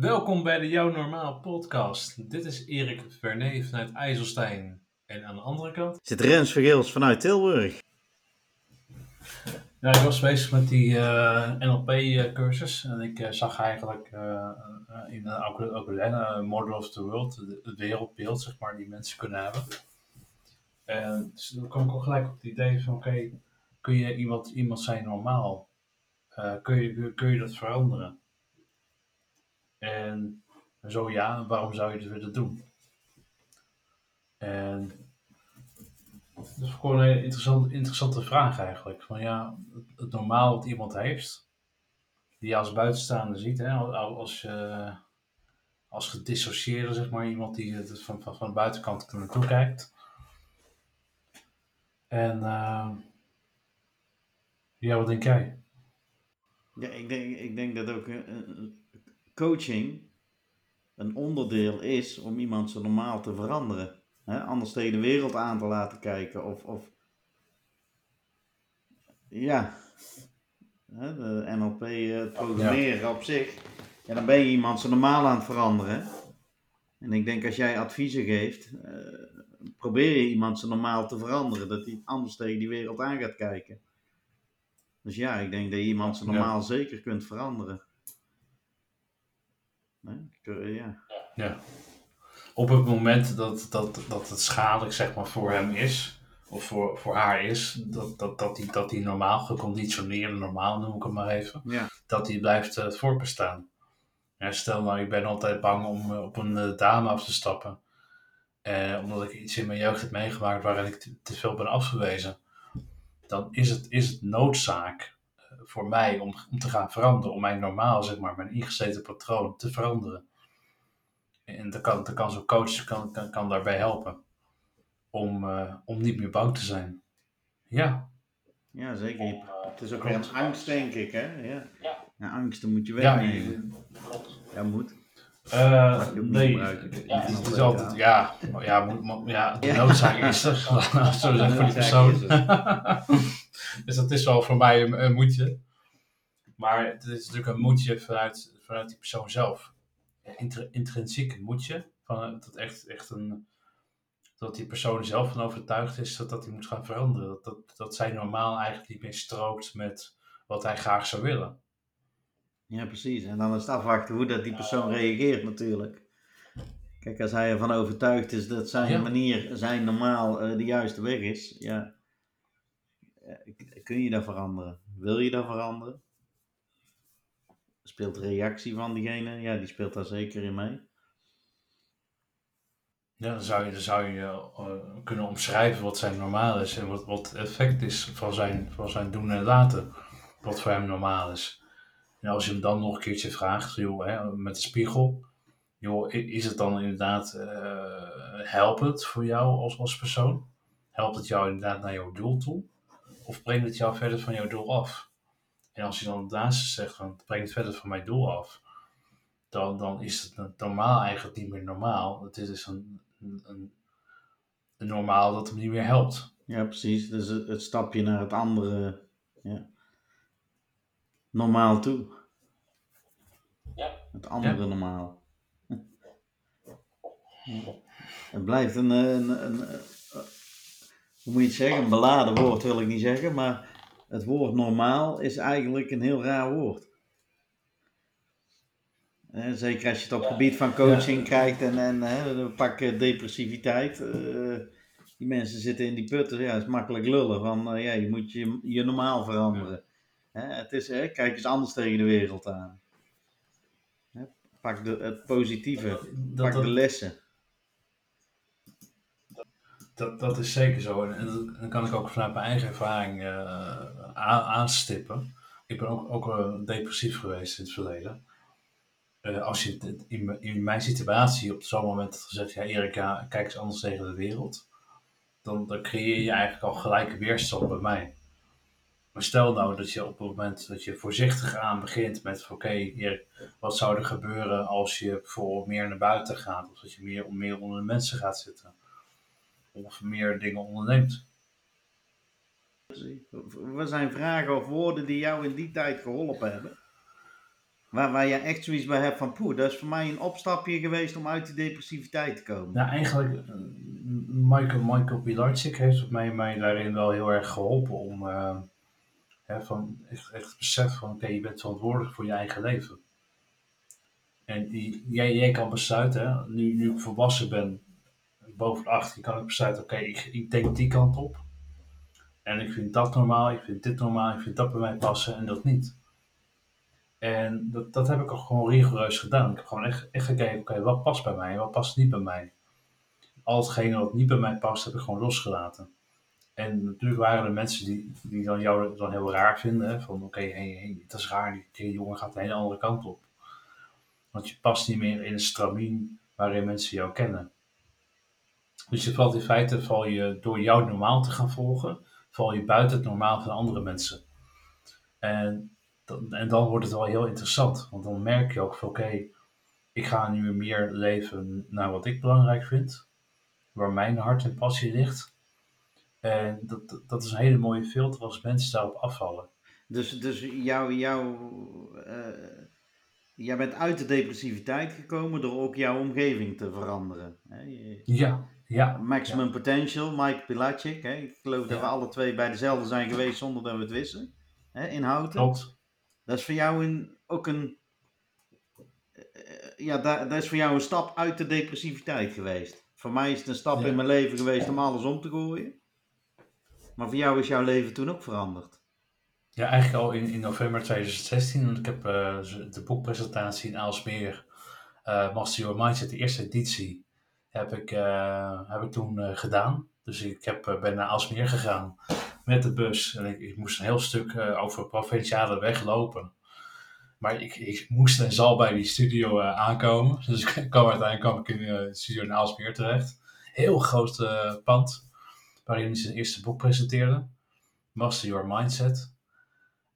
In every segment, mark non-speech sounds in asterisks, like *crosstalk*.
Welkom bij de Jouw Normaal podcast. Dit is Erik Vernet vanuit IJsselstein. En aan de andere kant... Zit Rens Vergeels vanuit Tilburg. Ja, ik was bezig met die eh, NLP-cursus. En ik eh, zag eigenlijk uh, in een Model of the World, het wereldbeeld, zeg maar, die mensen kunnen hebben. En dus dan kwam ik al gelijk op het idee van, oké, kun je iemand, iemand zijn normaal? kun, je, kun je dat veranderen? En zo ja, waarom zou je het willen doen? En dat is gewoon een interessante, interessante vraag eigenlijk. Van ja, het, normaal wat iemand heeft, die je als buitenstaander ziet, hè, als, uh, als gedissocieerde, zeg maar, iemand die het van, van, van de buitenkant naartoe kijkt. En uh, ja, wat denk jij? Ja, ik denk, ik denk dat ook coaching een onderdeel is om iemand zo normaal te veranderen. Hè? Anders tegen de wereld aan te laten kijken. Of, of ja, hè? de NLP, eh, het programmeren op zich. Ja, dan ben je iemand zo normaal aan het veranderen. En ik denk als jij adviezen geeft, uh, probeer je iemand zo normaal te veranderen. Dat hij anders tegen die wereld aan gaat kijken. Dus ja, ik denk dat je iemand zo normaal zeker kunt veranderen. Nee? Ja. ja. Op het moment dat, dat, dat het schadelijk zeg maar, voor hem is, of voor, voor haar is, dat, dat, dat, die, dat die normaal geconditioneerde, normaal noem ik het maar even, ja. dat die blijft uh, voortbestaan. Ja, stel nou, ik ben altijd bang om uh, op een uh, dame af te stappen. omdat ik iets in mijn jeugd heb meegemaakt waarin ik te, te veel ben afgewezen. Dan is het, is het noodzaak voor mij om, om te gaan veranderen, om mijn normaal, zeg maar, mijn ingezeten patroon te veranderen. En dan kan, dan kan zo'n coach kan, kan, kan daarbij helpen om, uh, om niet meer bang te zijn. Ja. Ja, zeker. Om, uh, het is ook weer een angst, denk ik, hè? Ja. ja. ja angsten moet je wegnemen. Ja, ja moet. Uh, nee, ja, het is altijd, ja, ja, moet, ja, de noodzaak is er, *laughs* zo zeggen voor die persoon. *laughs* dus dat is wel voor mij een, een, moedje. Maar het is natuurlijk een moedje vanuit, vanuit die persoon zelf. Intr intrinsiek een moedje. Van, dat, echt, echt een, dat die persoon zelf van overtuigd is dat, dat hij moet gaan veranderen. Dat, dat, dat zij normaal eigenlijk niet meer strookt met wat hij graag zou willen. Ja, precies. En dan is het afwachten hoe dat die persoon reageert natuurlijk. Kijk, als hij ervan overtuigd is dat zijn manier, zijn normaal uh, de juiste weg is, ja, kun je dat veranderen? Wil je dat veranderen? Speelt de reactie van diegene, ja, die speelt daar zeker in mee. Ja, dan zou je, dan zou je uh, kunnen omschrijven wat zijn normaal is en wat, wat effect is van zijn, van zijn doen en laten. Wat voor hem normaal is. En als je hem dan nog een keertje vraagt, joh, hè, met de spiegel, joh, is het dan inderdaad uh, helpend voor jou als, als persoon? Helpt het jou inderdaad naar jouw doel toe? Of brengt het jou verder van jouw doel af? En als je dan daarnaast zegt van, het brengt het verder van mijn doel af, dan, dan is het normaal eigenlijk niet meer normaal. Het is dus een, een, een normaal dat hem niet meer helpt. Ja, precies. Dus het, het stapje naar het andere. Ja normaal toe. Ja. Het andere normaal. *laughs* Het blijft een, een, een, een, hoe moet je het zeggen, een beladen woord wil ik niet zeggen, maar het woord normaal is eigenlijk een heel raar woord. Zeker als je het op het gebied van coaching krijgt en, en hè, pak depressiviteit. Uh, die mensen zitten in die putten, ja, het is makkelijk lullen van uh, ja, je moet je, je normaal veranderen. Hè, het is, hè, kijk eens anders tegen de wereld aan. Hè, pak de, het positieve, pak de lessen. Dat, dat is zeker zo. En, dan kan ik ook vanuit mijn eigen ervaring uh, aanstippen. Ik ben ook, ook depressief geweest in het verleden. Uh, als je in, in, mijn situatie op zo'n moment had gezegd: Ja, Erika, kijk eens anders tegen de wereld. Dan, dan creëer je eigenlijk al gelijke weerstand bij mij. Maar stel nou dat je op het moment dat je voorzichtig aan begint met oké, wat zou er gebeuren als je bijvoorbeeld meer naar buiten gaat, of dat je meer, meer onder de mensen gaat zitten, of meer dingen onderneemt. Wat zijn vragen of woorden die jou in die tijd geholpen hebben? Waar, waar je echt zoiets bij hebt van, poeh, dat is voor mij een opstapje geweest om uit die depressiviteit te komen. Nou, eigenlijk, uh, Michael, Michael Pilarczyk heeft mij, mij daarin wel heel erg geholpen om uh, hè, van echt, echt het besef van, oké, okay, je bent verantwoordelijk voor je eigen leven. En die, jij, jij kan besluiten, hè, nu, nu ik volwassen ben, boven de 18, kan ik besluiten, oké, okay, ik, ik denk die kant op. En ik vind dat normaal, ik vind dit normaal, ik vind dat bij mij passen en dat niet. En dat, dat heb ik ook gewoon rigoureus gedaan. Ik heb gewoon echt, echt gekeken, oké, wat past bij mij en wat past niet bij mij. Al hetgene wat niet bij mij past, heb ik gewoon losgelaten. En natuurlijk waren er mensen die, die dan jou dan heel raar vinden. Van oké, hey, dat is raar, die, die jongen gaat een hele andere kant op. Want je past niet meer in een stramien waarin mensen jou kennen. Dus je valt in feite, val je door jou normaal te gaan volgen, val je buiten het normaal van andere mensen. En, en dan wordt het wel heel interessant, want dan merk je ook van oké, ik ga nu meer leven naar wat ik belangrijk vind, waar mijn hart en passie ligt. En dat, dat is een hele mooie filter als mensen daarop afvallen. Dus, dus jouw, jouw, uh, jij bent uit de depressiviteit gekomen door ook jouw omgeving te veranderen. Hè? Je, ja, ja. Maximum ja. Potential, Mike Pilacic. Hè? Ik geloof dat we alle twee bij dezelfde zijn geweest zonder dat we het wisten. Hè? In Houten. Klopt. Dat is voor jou een, ook een... Ja, dat, dat is voor jou een stap uit de depressiviteit geweest. Voor mij is het een stap Ja. in mijn leven geweest om alles om te gooien. Maar voor jou is jouw leven toen ook veranderd. Ja, eigenlijk al in, in november 2016, want ik heb eh, de boekpresentatie in Aalsmeer, eh Master Your Mindset, de eerste editie, heb ik, eh, heb ik toen eh, gedaan. Dus ik heb, eh, ben naar Aalsmeer gegaan met de bus en ik, ik moest een heel stuk over provinciale weg lopen. Maar ik, ik moest en zal bij die studio aankomen. *laughs* Dus ik kwam uiteindelijk kwam ik in de studio in Aalsmeer terecht. Heel groot pand, waarin hij zijn eerste boek presenteerde. Master Your Mindset.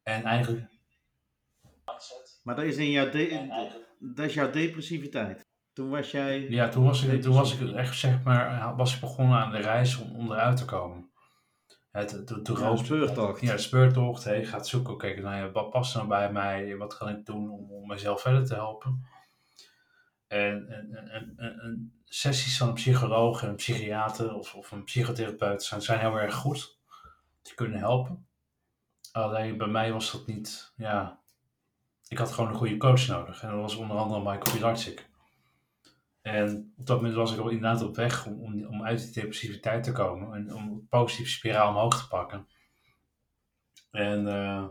En eigenlijk. Maar dat is, in jouw, de- dat is jouw depressiviteit. Toen was jij... Ja, toen was ik, toen was ik echt, zeg maar, was ik begonnen aan de reis om, om eruit te komen. Het, Ja, speurtocht. Ja, speurtocht. Hey, gaat zoeken, oké, nou ja, wat past nou bij mij? Wat kan ik doen om, om mezelf verder te helpen? En, en, en, en, sessies van een psycholoog en een psychiater of, of een psychotherapeut zijn, zijn heel erg goed. Die kunnen helpen. Alleen bij mij was dat niet, ja... Ik had gewoon een goede coach nodig. En dat was onder andere Michael Pilarczyk. En op dat moment was ik al inderdaad op weg om, om, uit die depressiviteit te komen. En om een positieve spiraal omhoog te pakken. En eh,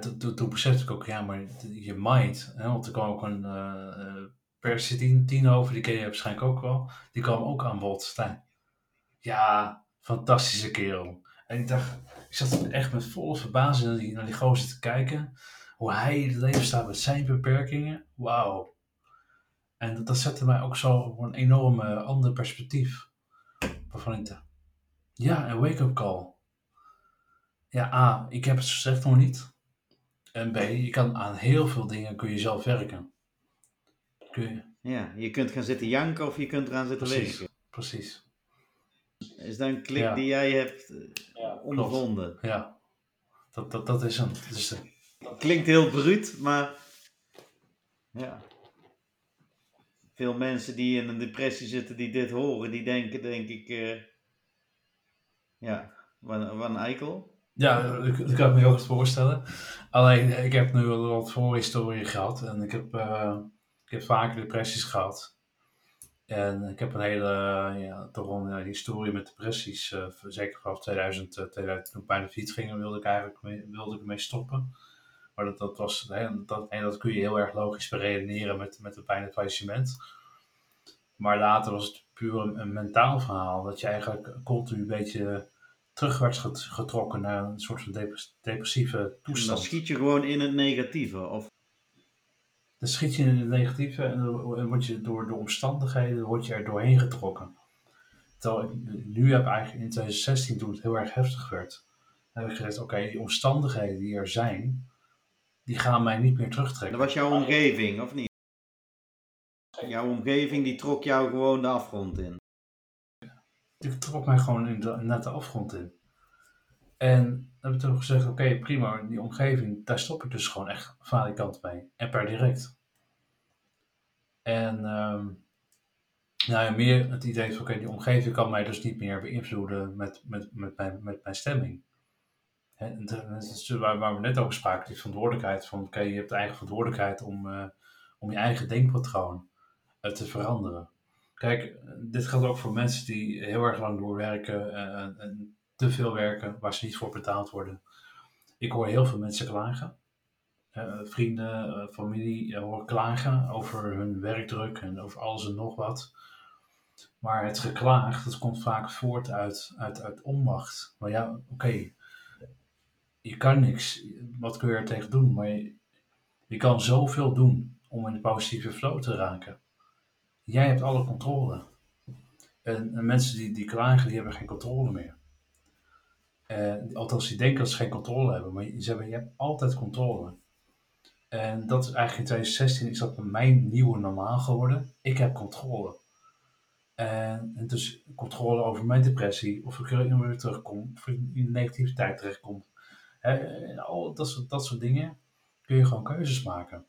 toen, toen, besefte ik ook, ja, maar je mind, hè, want er kwam ook een uh, tien over, die ken je waarschijnlijk ook wel, die kwam ook aan bod. Stijn. Ja, fantastische kerel. En ik dacht, ik zat echt met volle verbazing naar die, naar die gozer te kijken. Hoe hij in het leven staat met zijn beperkingen. Wauw. En dat, dat zette mij ook zo op een enorm ander perspectief. Waarvan ik dacht, ja, een wake-up call. Ja, A, ik heb het zo slecht nog niet. En B, je kan aan heel veel dingen kun je zelf werken. Kun je... Ja, je kunt gaan zitten janken of je kunt eraan zitten Precies, werken. precies. Is dat een klik Ja. die jij hebt uh, Ja, ondervonden? Ja, dat, dat, dat is. Dus, uh, Klinkt heel bruut, maar ja. Veel mensen die in een depressie zitten, die dit horen, die denken, denk ik, uh, ja, wat, een eikel. Ja, dat, kan ik me heel goed voorstellen. Alleen, ik heb nu wel wat voorhistorie gehad en ik heb, uh, ik heb vaker depressies gehad. En ik heb een hele, ja, toch een historie met depressies. Uh, zeker vanaf 2000, 2000, toen bijna fiets ging, wilde ik eigenlijk mee, wilde ik ermee stoppen. Maar dat, dat was, hè, dat, en dat kun je heel erg logisch beredeneren met, met het bijna faillissement. Maar later was het puur een, een, mentaal verhaal. Dat je eigenlijk continu een beetje terug werd getrokken naar een soort van depressieve toestand. En dan schiet je gewoon in het negatieve? Of? Dan schiet je in het negatieve en dan word je door de omstandigheden word je er doorheen getrokken. Terwijl ik nu heb eigenlijk in 2016, toen het heel erg heftig werd, heb ik gezegd, oké, okay, die omstandigheden die er zijn, die gaan mij niet meer terugtrekken. Dat was jouw omgeving, of niet? Jouw omgeving die trok jou gewoon de afgrond in. Die trok mij gewoon in de, net de afgrond in. En dan hebben we toen gezegd, oké, prima, die omgeving, daar stop ik dus gewoon echt valikant mee. En per direct. En um, nou ja, meer het idee van, oké, die omgeving kan mij dus niet meer beïnvloeden met, met, met, mijn, met mijn stemming. Waar, we net over spraken, die verantwoordelijkheid van, je hebt eigen verantwoordelijkheid om, uh, om je eigen denkpatroon uh, te veranderen. Kijk, dit geldt ook voor mensen die heel erg lang doorwerken uh, en te veel werken waar ze niet voor betaald worden. Ik hoor heel veel mensen klagen. vrienden, familie horen klagen over hun werkdruk en over alles en nog wat. Maar het geklaag, dat komt vaak voort uit, uit, uit onmacht. Maar ja, oké, je kan niks. Wat kun je er tegen doen? Maar je, je kan zoveel doen om in de positieve flow te raken. Jij hebt alle controle. En, en mensen die, die klagen, die hebben geen controle meer. Althans, die denken dat ze geen controle hebben, maar ze hebben, je hebt altijd controle. En dat is eigenlijk in 2016 is dat mijn nieuwe normaal geworden. Ik heb controle. En, en dus controle over mijn depressie, of ik er weer terugkom, of ik in negativiteit terechtkom. Al dat soort, dat soort dingen kun je gewoon keuzes maken.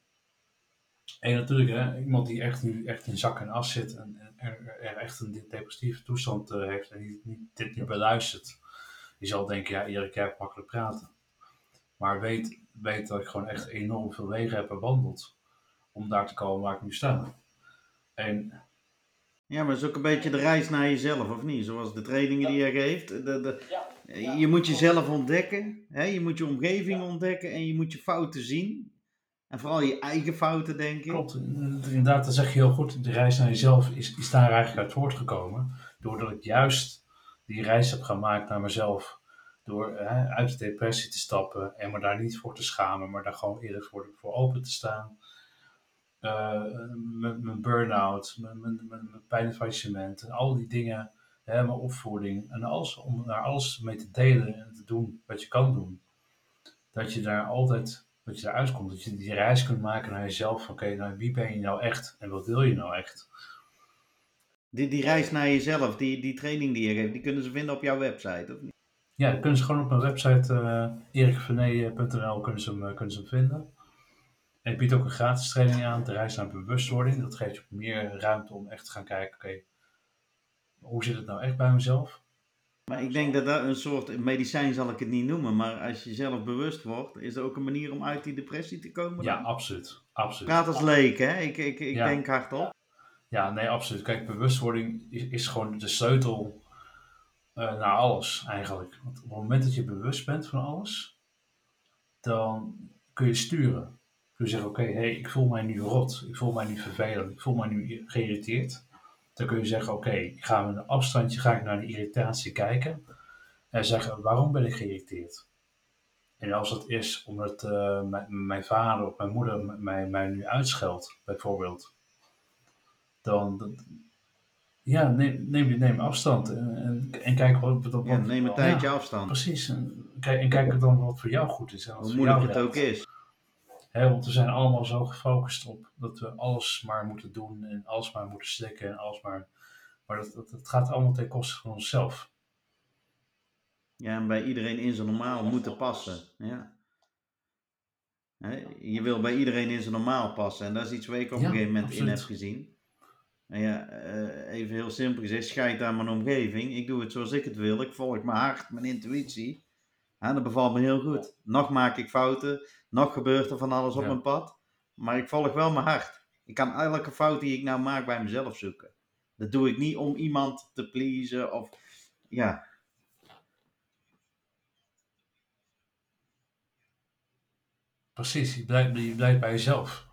En natuurlijk, hè, iemand die echt nu echt in zak en as zit en, er, er, echt een depressieve toestand uh, heeft en die, niet, dit niet beluistert, die zal denken, ja, Erik, jij hebt makkelijk praten. Maar weet, weet dat ik gewoon echt enorm veel wegen heb bewandeld om daar te komen waar ik nu sta. En ja, maar het is ook een beetje de reis naar jezelf, of niet? Zoals de trainingen die je geeft. De, de, je moet jezelf ontdekken, hè? je moet je omgeving ontdekken en je moet je fouten zien. En vooral je eigen fouten, denk ik. Klopt, inderdaad, dat zeg je heel goed. De reis naar jezelf is, is daar eigenlijk uit voortgekomen. Doordat ik juist die reis heb gemaakt naar mezelf. Door hè, uit de depressie te stappen en me daar niet voor te schamen, maar daar gewoon eerder voor, voor open te staan. Uh, mijn burn-out, mijn, mijn, mijn, pijn en al die dingen, hè, mijn opvoeding en alles, om daar alles mee te delen en te doen wat je kan doen. Dat je daar altijd, dat je eruit komt, dat je die reis kunt maken naar jezelf. Oké, nou, wie ben je nou echt en wat wil je nou echt? Die, die reis naar jezelf, die, die training die je geeft, die kunnen ze vinden op jouw website, of niet? Ja, dat kunnen ze gewoon op mijn website uh, kunnen ze, hem, kunnen ze hem vinden. En ik bied ook een gratis training aan, de reis naar bewustwording. Dat geeft je meer ruimte om echt te gaan kijken, oké, hoe zit het nou echt bij mezelf? Maar ik denk dat dat een soort medicijn zal ik het niet noemen, maar als je zelf bewust wordt, is er ook een manier om uit die depressie te komen? Ja, absoluut. absoluut. Praat als leek, hè? Ik, ik, ik denk hardop. Ja, nee, absoluut. Kijk, bewustwording is, is gewoon de sleutel uh, naar alles eigenlijk. Want op het moment dat je bewust bent van alles, dan kun je sturen. Kun je zeggen, oké, hey, ik voel mij nu rot, ik voel mij nu vervelend, ik voel mij nu geïrriteerd. Dan kun je zeggen, oké, ik ga met een afstandje ga ik naar die irritatie kijken. En zeggen, waarom ben ik geïrriteerd? En als dat is omdat uh, mijn, vader of mijn moeder mij, mij nu uitscheldt, bijvoorbeeld. Dan, ja, neem, neem, neem afstand en, en, en kijk wat, wat, ja, Neem een tijdje afstand. Precies. En kijk, en kijk dan wat voor jou goed is. En Hoe moeilijk het ook is want we zijn allemaal zo gefocust op dat we alles maar moeten doen en alles maar moeten slikken en alles maar. Maar dat, dat, dat gaat allemaal ten koste van onszelf. Ja, en bij iedereen in zijn normaal moeten passen. Ja. je wil bij iedereen in zijn normaal passen. En dat is iets waar ik op een gegeven moment in heb gezien. En ja, eh, even heel simpel gezegd, scheid aan mijn omgeving. Ik doe het zoals ik het wil. Ik volg mijn hart, mijn intuïtie. En dat bevalt me heel goed. Nog maak ik fouten. Nog gebeurt er van alles op mijn pad. Maar ik volg wel mijn hart. Ik kan elke fout die ik nou maak bij mezelf zoeken. Dat doe ik niet om iemand te pleasen of ja. Precies, je blijft, je blijft bij jezelf.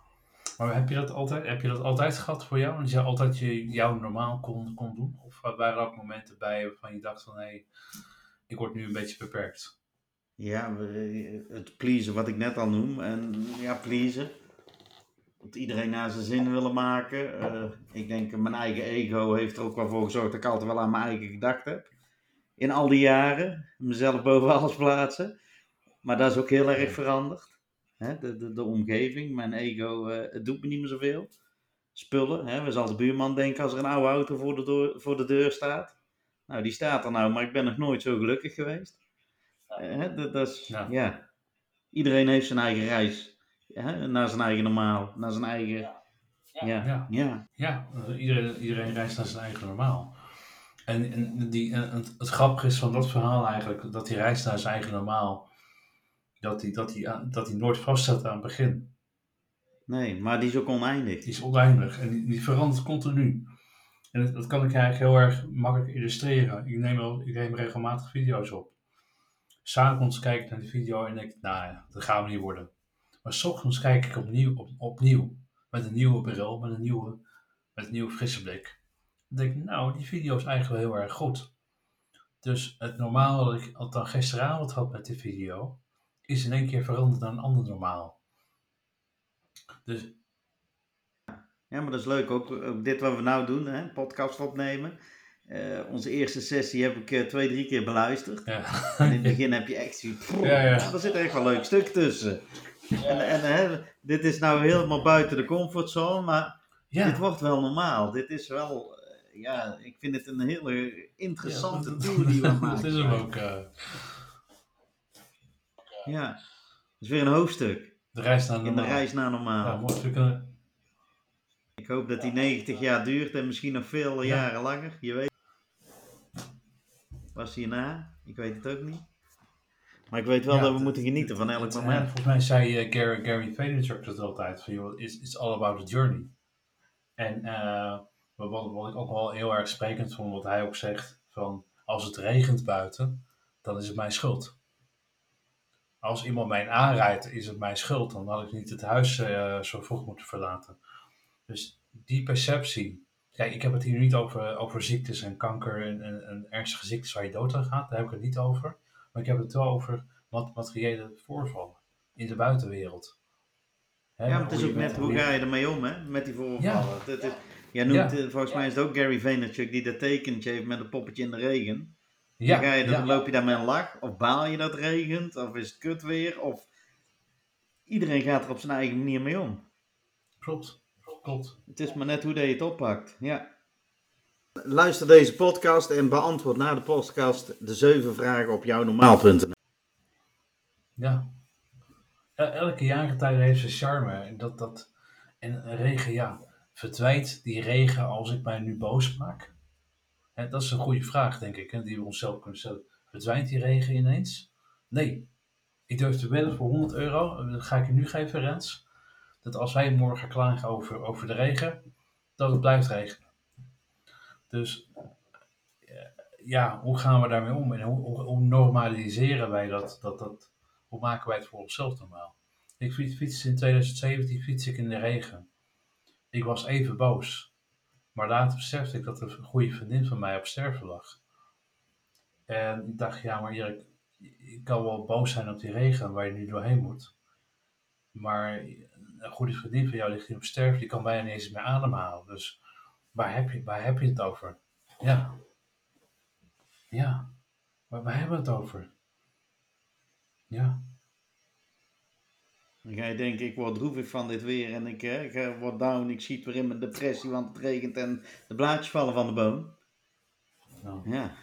Maar heb je dat altijd, heb je dat altijd gehad voor jou? Dat je altijd je, jou normaal kon, kon doen? Of waren er ook momenten bij waarvan je dacht van hé, hey, ik word nu een beetje beperkt? Ja, het pleasen wat ik net al noem. En ja, pleasen. Dat iedereen naar zijn zin willen maken. Uh, ik denk, mijn eigen ego heeft er ook wel voor gezorgd dat ik altijd wel aan mijn eigen gedacht heb. In al die jaren. Mezelf boven alles plaatsen. Maar dat is ook heel erg veranderd. Hè? De, de, omgeving, mijn ego, uh, het doet me niet meer zoveel. Spullen, hè? we de buurman denken als er een oude auto voor de, voor de deur staat. Nou, die staat er nou, maar ik ben nog nooit zo gelukkig geweest. Hè, dat, dat is, Ja. ja. Iedereen heeft zijn eigen reis. Hè, naar zijn eigen normaal. Naar zijn eigen... Ja. Ja. Ja. Ja, eh, iedereen, iedereen reist naar zijn eigen normaal. En, en die, en het, het grappige is van dat verhaal eigenlijk, dat hij reist naar zijn eigen normaal, dat hij, dat hij, dat hij nooit vaststaat aan het begin. Nee, maar die is ook oneindig. Die is oneindig en die, die verandert continu. En dat, dat kan ik eigenlijk heel erg makkelijk illustreren. Ik neem, al, ik neem regelmatig video's op. S'avonds kijk ik naar die video en denk, nou ja, dat gaan we niet worden. Maar 's ochtends kijk ik opnieuw, op, opnieuw. Met een nieuwe bril, met een nieuwe, met een nieuwe frisse blik. Dan denk ik, nou, die video is eigenlijk wel heel erg goed. Dus het normaal dat ik dan gisteravond had met die video, is in één keer veranderd naar een ander normaal. Dus Ja, maar dat is leuk. Ook, ook dit wat we nou doen, hè, podcast opnemen. Eh, onze eerste sessie heb ik eh, twee, drie keer beluisterd. ja, En in het begin heb je echt zoiets. "Pff, Ja, ja. Er zit echt wel een leuk stuk tussen. En, en hè, dit is nou helemaal buiten de comfortzone, maar ja. dit wordt wel normaal. Dit is wel, eh, ja, ik vind het een hele interessante tool die we *laughs* dat maken. is hem ook. Ja, dat is weer een hoofdstuk de reis naar in de normaal. reis naar normaal. Mooi. Kunnen- Ik hoop dat die 90 jaar duurt en misschien nog veel Ja. jaren langer. Je weet. Was hierna? Ik weet het ook niet. Maar ik weet wel Ja, dat we het- moeten genieten van elk moment. Volgens mij zei eh, Gary, Gary Vaynerchuk dat altijd. Van, joh, it's, it's all about the journey. En eh, wat, wat wat ik ook wel heel erg sprekend vond, wat hij ook zegt. Van, als het regent buiten, dan is het mijn schuld. Als iemand mij aanrijdt, is het mijn schuld. Dan had ik niet het huis eh, zo vroeg moeten verlaten. Dus die perceptie. Kijk, ik heb het hier niet over, over ziektes en kanker en, en, en ernstige ziektes waar je dood aan gaat. Daar heb ik het niet over. Maar ik heb het wel over wat materiële voorvallen in de buitenwereld. Ja, maar het is ook net hoe ga je ermee om, hè? Met die voorvallen. Ja. Dat is, jij noemt, Ja. eh, volgens mij is het ook Gary Vaynerchuk die dat tekentje heeft met een poppetje in de regen. Ja, dan, ga je, dan ja, loop je daar met een lach, of baal je dat het regent, of is het kut weer, of iedereen gaat er op zijn eigen manier mee om. klopt. Klopt. Het is maar net hoe dat je het oppakt. Ja. Luister deze podcast en beantwoord na de podcast de zeven vragen op jouw normaal.nl. Ja. El- Elke jaargetijde heeft zijn charme. En, dat, dat, en een regen, ja, verdwijnt die regen als ik mij nu boos maak? Hè, dat is een goede vraag, denk ik, die we onszelf kunnen stellen. Verdwijnt die regen ineens? Nee. Ik durf te wedden voor 100 euro, en dat ga ik je nu geven, Rens, dat als wij morgen klagen over, over de regen, dat het blijft regenen. Dus eh, ja, hoe gaan we daarmee om? En hoe, hoe, normaliseren wij dat, dat, dat? Hoe maken wij het voor onszelf normaal? Ik fiets, fiets in 2017 fiets ik in de regen. Ik was even boos. Maar later besefte ik dat een goede vriendin van mij op sterven lag. En ik dacht, ja, maar Erik, ik kan wel boos zijn op die regen waar je nu doorheen moet. Maar een goede vriendin van jou ligt hier op sterven, die kan bijna niet eens meer ademhalen. Dus waar heb je, waar heb je het over? Ja. Ja. Waar hebben we het over? Ja. Dan ga je denken, ik word droevig van dit weer en ik, eh, ik eh, word down, ik schiet weer in mijn depressie, want het regent en de blaadjes vallen van de boom. Nou, Ja.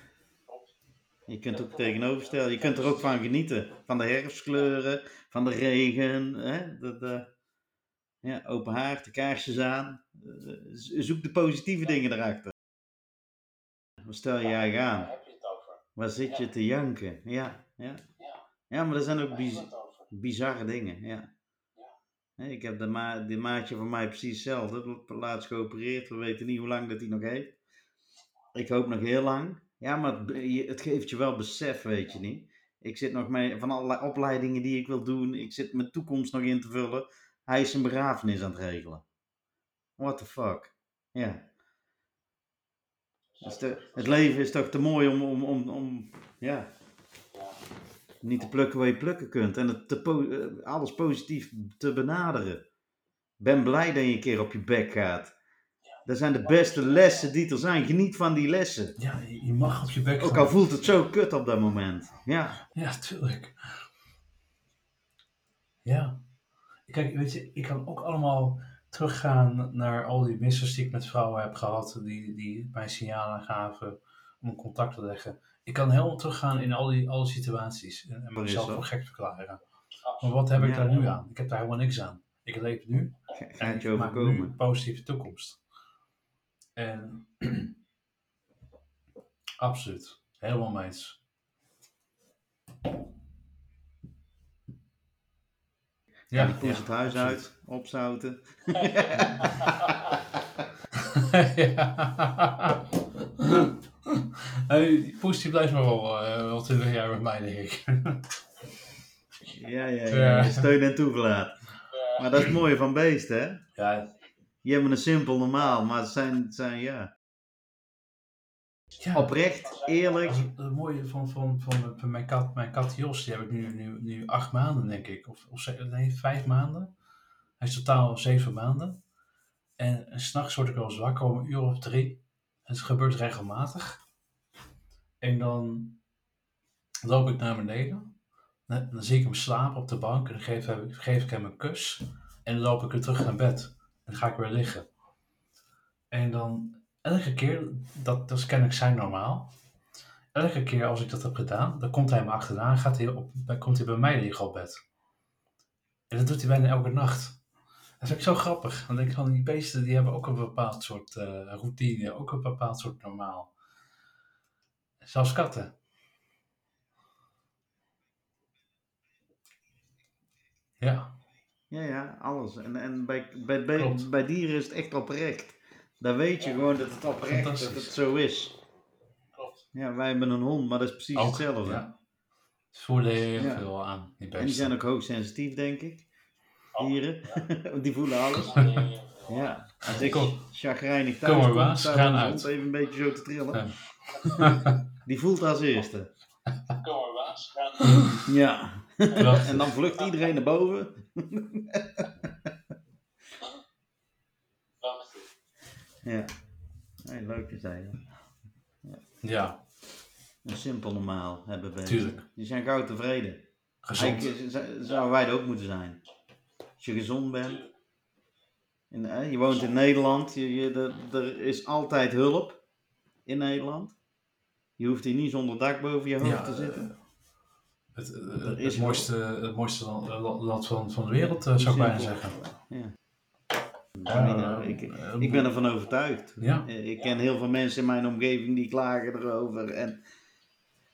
Je kunt het ook tegenoverstellen. Je kunt er ook van genieten. Van de herfstkleuren, van de regen. Hè? De, de, ja, open haard, de kaarsjes aan. Eh, zo- zoek de positieve dingen erachter. Wat stel je eigenlijk aan? heb je het over? Waar zit je te janken? Ja, ja. Ja, maar er zijn ook biz- bizarre dingen. Ja. Ik heb de, ma de maatje van mij precies hetzelfde. Laatst geopereerd. We weten niet hoe lang dat hij nog heeft. Ik hoop nog heel lang. Ja, maar het, het geeft je wel besef, weet je niet. Ik zit nog mee van allerlei opleidingen die ik wil doen. Ik zit mijn toekomst nog in te vullen. Hij is zijn begrafenis aan het regelen. What the fuck? Ja. Dus de- het leven is toch te mooi om, om, om, om ja, niet te plukken waar je plukken kunt. En het te eh, alles positief te benaderen. Ben blij dat je een keer op je bek gaat. Dat zijn de beste lessen die er zijn. Geniet van die lessen. Ja, je mag op je bek Ook al voelt het zo kut op dat moment. Ja. Ja, tuurlijk. Ja. Kijk, weet je, ik kan ook allemaal teruggaan naar al die missers die ik met vrouwen heb gehad, die, die mij signalen gaven om contact te leggen. Ik kan helemaal teruggaan in al die, alle situaties en, mezelf voor gek verklaren. Maar wat heb ik Ja. daar nu aan? Ik heb daar helemaal niks aan. Ik leef nu Ga- en ik je maak nu overkomen. een positieve toekomst. En *clears throat* absoluut, helemaal mee eens. Ja, die het huis absoluut. uit, opzouten. *laughs* ja. Die poes die blijft nog wel, eh wel 20 jaar met mij, denk ik. Ja, ja, ja. Ja. Steun en toeverlaat. Maar dat is het mooie van beesten, hè? ja, Die hebben een simpel normaal, maar het zijn, het zijn ja, ja. oprecht, eerlijk. Het mooie van, van, van, van mijn, kat, mijn kat Jos, die heb ik nu, nu, nu acht maanden, denk ik. Of, of nee, vijf maanden. Hij is totaal zeven maanden. En, en s'nachts word ik wel eens wakker om een uur of drie. En het gebeurt regelmatig. En dan loop ik naar beneden. Dan, dan zie ik hem slapen op de bank. En dan geef, geef ik hem een kus. En dan loop ik weer terug naar bed. En dan ga ik weer liggen. En dan elke keer, dat, dat is kennelijk zijn normaal. Elke keer als ik dat heb gedaan, dan komt hij me achterna en gaat hij op, komt hij bij mij liggen op bed. En dat doet hij bijna elke nacht. Dat vind ik zo grappig. Want ik van die beesten die hebben ook een bepaald soort eh, routine, ook een bepaald soort normaal. Zelfs katten. Ja, Ja, ja, alles. En, en bij, bij, bij, bij dieren is het echt oprecht. Dan weet je gewoon dat het oprecht dat het zo is. klopt. Ja, wij hebben een hond, maar dat is precies Ook, hetzelfde. Ja. Ze voelen heel Ja. veel aan, die En die zijn ook hoogsensitief, denk ik. Dieren. *laughs* die voelen alles. Ja. Als ik chagrijnig thuis Kom maar, kom, staat gaan uit. even een beetje zo te trillen. Ja. *laughs* Die voelt als eerste. Kom maar, baas. Gaan. Ja. Prachtig. *laughs* En dan vlucht iedereen naar boven. Ja. Nee, leuk te zijn. Ja, Een simpel normaal hebben we. Tuurlijk. Die zijn gauw tevreden. gezond. Eigenlijk zouden wij er ook moeten zijn. Als je gezond bent. En, je woont in Nederland. Je, je, er, is altijd hulp in Nederland. Je hoeft hier niet zonder dak boven je hoofd Ja, te zitten. eh, Het, eh, het, is mooiste, het mooiste land, van, van de wereld, eh, zou ik bijna zeggen. Ja. Ja, ik, eh, ik ben ervan overtuigd. Ja. Eh, Ik ken heel veel mensen in mijn omgeving die klagen erover. En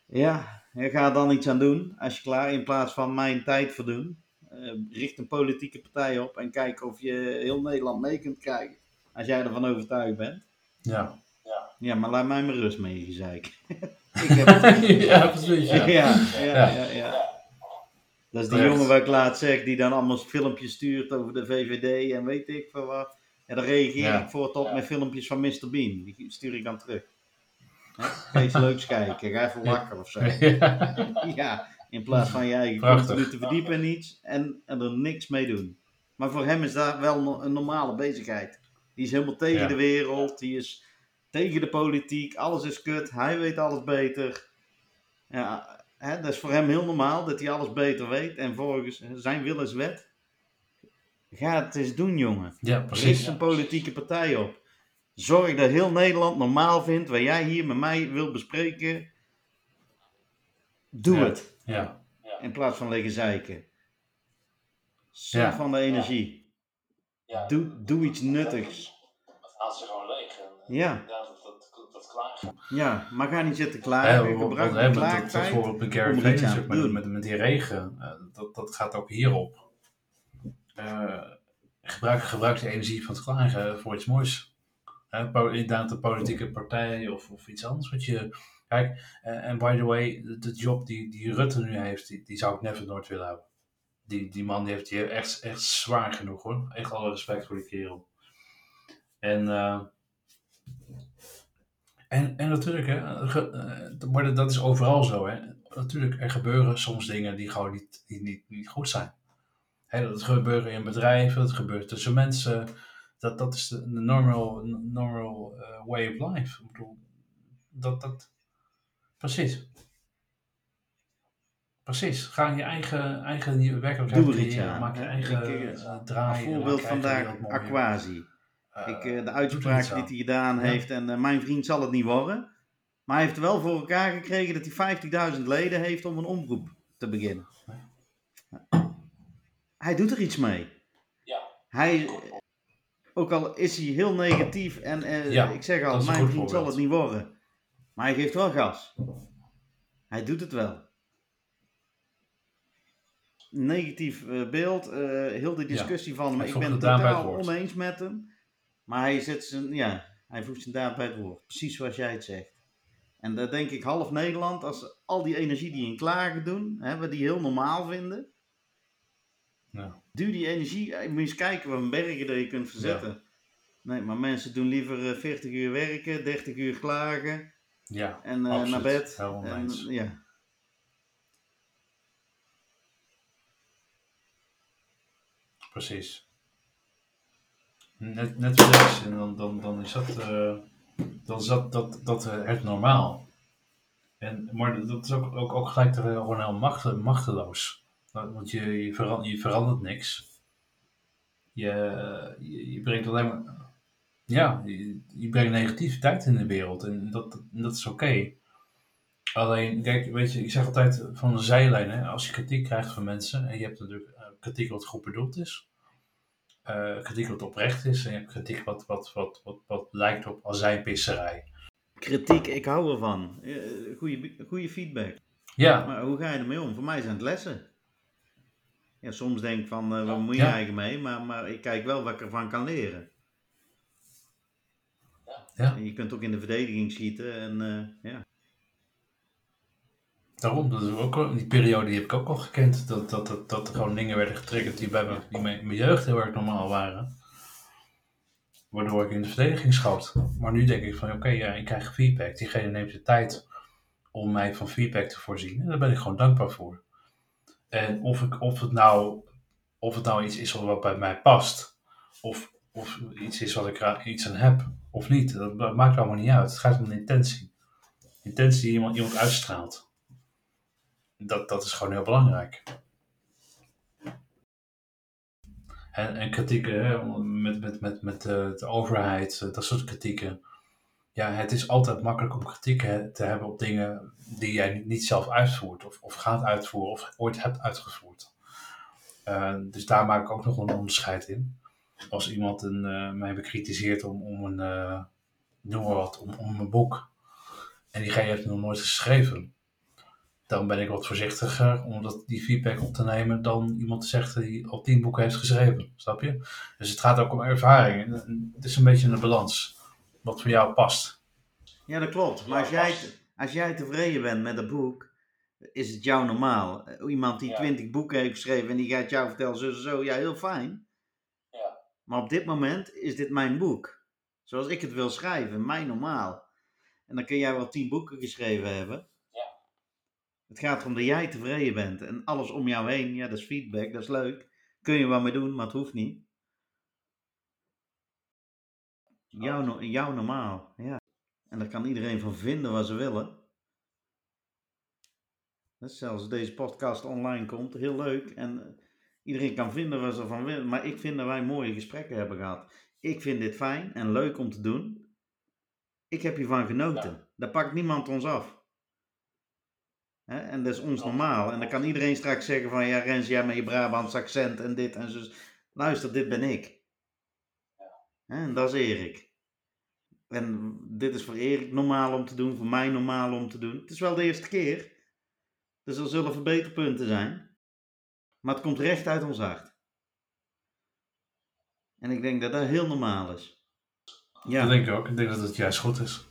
ja, je gaat dan iets aan doen. Als je klaar, in plaats van mijn tijd verdoen. eh, richt een politieke partij op en kijk of je heel Nederland mee kunt krijgen. Als jij ervan overtuigd bent. Ja. Ja, maar laat mij maar rust mee, gezeik. ik heb het. *laughs* ja, precies. Ja, Ja. ja, ja, ja. Dat is die jongen waar ik laat zeg, die dan allemaal filmpjes stuurt over de VVD en weet ik veel wat. Ja, dan reageer Ja. ik voortop met filmpjes van Mr. Bean. Die stuur ik dan terug. Ga iets leuks kijken, ga even lachen of zo. *laughs* Ja. Ja, in plaats van je eigen continu te verdiepen in iets en, en er niks mee doen. Maar voor hem is dat wel een normale bezigheid. Die is helemaal tegen Ja. de wereld, die is tegen de politiek, alles is kut, hij weet alles beter. Ja, hè, dat is voor hem heel normaal dat hij alles beter weet en volgens zijn wil is wet. Ga het eens doen, jongen. ja, Richt precies. een politieke partij op. Zorg dat heel Nederland normaal vindt wat jij hier met mij wil bespreken. Doe Ja. het. Ja. In plaats van liggen zeiken. Ja. van de energie. Ja, Doe, doe iets nuttigs. Het haalt ze gewoon leeg. En, Ja. Ja, maar ga niet zitten Ja, wat- wat Gebruik hebben we dat, dat klaagtijd. voorbeeld met Gary er Vaynerchuk met, met, met die regen, eh, dat, dat gaat ook hierop. Eh, gebruik, gebruik de energie van het klagen voor iets moois. Po- inderdaad, een politieke partij of, of iets anders. Wat je, kijk, eh, en by the way, de, de job die, die Rutte nu heeft, die, die zou ik never nooit willen hebben. Die, die man die heeft die echt, echt zwaar genoeg hoor. Echt alle respect voor die kerel. En, en, en natuurlijk, hè, ge- eh, maar dat- dat is overal zo. Hè. Natuurlijk, er gebeuren soms dingen die gewoon niet, die niet, niet goed zijn. Hè, dat gebeuren in bedrijven, dat gebeurt tussen mensen. Dat, dat is de, normal, normal eh, way of life. Ik bedoel, dat, dat, precies. Precies. Ga je eigen, eigen werkelijkheid Doe creëren. creëren. Maak je eigen Een draai. voorbeeld vandaag. Aquasi. Eh, ik, eh, de uitspraak die hij gedaan Ja. heeft en eh, mijn vriend zal het niet worden. Maar hij heeft wel voor elkaar gekregen dat hij 50.000 leden heeft om een omroep te beginnen. Hij doet er iets mee. Ja. Hij, ook al is hij heel negatief en eh, Ja, ik zeg al, mijn vriend zal het niet worden. Maar hij geeft wel gas. Hij doet het wel. Negatief beeld, eh, heel de discussie van hem. Ik ben het totaal oneens met hem. Maar hij zet zijn, ja, hij voegt zijn daad bij het woord. Precies zoals jij het zegt. En dat denk ik half Nederland, als al die energie die in klagen doen, hè, wat die heel normaal vinden. Ja. Duw die energie, eh, moet eens kijken wat een bergen dat je kunt verzetten. Nee, maar mensen doen liever eh, 40 uur werken, 30 uur klagen Ja, en eh, naar bed. En, ja. precies. Net, net zoals en dan, dan, dan is dat, eh, dan is dat, dat, dat eh, het normaal. En, maar dat is ook, ook, ook gelijk gewoon heel machte, machteloos. Want je, je, verandert, je verandert niks. Je, je, brengt alleen maar. Ja, je, je brengt negativiteit in de wereld en dat, dat is oké. Alleen, kijk, weet je, ik zeg altijd van de zijlijn, hè, als je kritiek krijgt van mensen, en je hebt natuurlijk eh, kritiek wat goed bedoeld is, eh, kritiek wat oprecht is, en je hebt kritiek wat, wat, wat, wat, wat lijkt op azijnpisserij. Kritiek, ik hou ervan. Eh, Goede, goede feedback. Ja, Maar hoe ga je ermee om? Voor mij zijn het lessen. Ja, soms denk ik van, eh, wat moet je Ja. eigenlijk mee? Maar, maar ik kijk wel wat ik ervan kan leren. ja. En je kunt ook in de verdediging schieten en eh, ja. Daarom, dat is ook, wel- die periode die heb ik ook al gekend. Dat, dat, dat, dat er gewoon dingen werden getriggerd die bij me, die in mijn jeugd heel erg normaal waren. Waardoor ik in de verdediging schoot. Maar nu denk ik van oké, ja, ik krijg feedback. Diegene neemt de tijd om mij van feedback te voorzien. En daar ben ik gewoon dankbaar voor. En of, ik, of, het, nou, of het nou iets is wat bij mij past. Of, of iets is wat ik iets aan heb. Of niet. Dat, dat maakt allemaal niet uit. Het gaat om de intentie. Intentie die iemand, iemand uitstraalt. Dat, dat is gewoon heel belangrijk. En, en kritieken met, met, met, met de, de overheid, eh, dat soort kritieken. Ja, het is altijd makkelijk om kritiek te hebben op dingen die jij niet- zelf uitvoert, of, of gaat uitvoeren, of ooit hebt uitgevoerd. Eh, dus daar maak ik ook nog een onderscheid in. Als iemand een, eh, mij bekritiseert om, om een, eh, maar wat, om, om een boek, en diegene heeft nog nooit geschreven, dan ben ik wat voorzichtiger om dat, die feedback op te nemen dan iemand te zeggen die al tien boeken heeft geschreven. Snap je? Dus het gaat ook om ervaring. Het is een beetje een balans. Wat voor jou past. Ja, dat klopt. Maar als jij, als jij tevreden bent met een boek, is het jou normaal. Eh, Iemand die Ja. twintig boeken heeft geschreven en die gaat jou vertellen zo en zo, ja, heel fijn. Ja. Maar op dit moment is dit mijn boek. Zoals ik het wil schrijven, mijn normaal. En dan kun jij wel tien boeken geschreven hebben. Het gaat erom dat jij tevreden bent. En alles om jou heen, ja, dat is feedback, dat is leuk. Kun je wat mee doen, maar het hoeft niet. Jouw normaal, ja. En daar kan iedereen van vinden wat ze willen. Is zelfs deze podcast online komt, heel leuk. En eh, iedereen kan vinden wat ze ervan willen. Maar ik vind dat wij mooie gesprekken hebben gehad. Ik vind dit fijn en leuk om te doen. Ik heb hiervan genoten. Ja. Dat pakt niemand ons af. Hè? En dat is ons normaal. En dan kan iedereen straks zeggen van... Ja, Rens, jij met je Brabants accent en dit en zo. Luister, dit ben ik. Hè? En dat is Erik. En dit is voor Erik normaal om te doen, voor mij normaal om te doen. Het is wel de eerste keer. Dus er zullen verbeterpunten zijn. Maar het komt recht uit ons hart. En ik denk dat dat heel normaal is. Dat Ja, denk ik ook. Ik denk dat het juist goed is.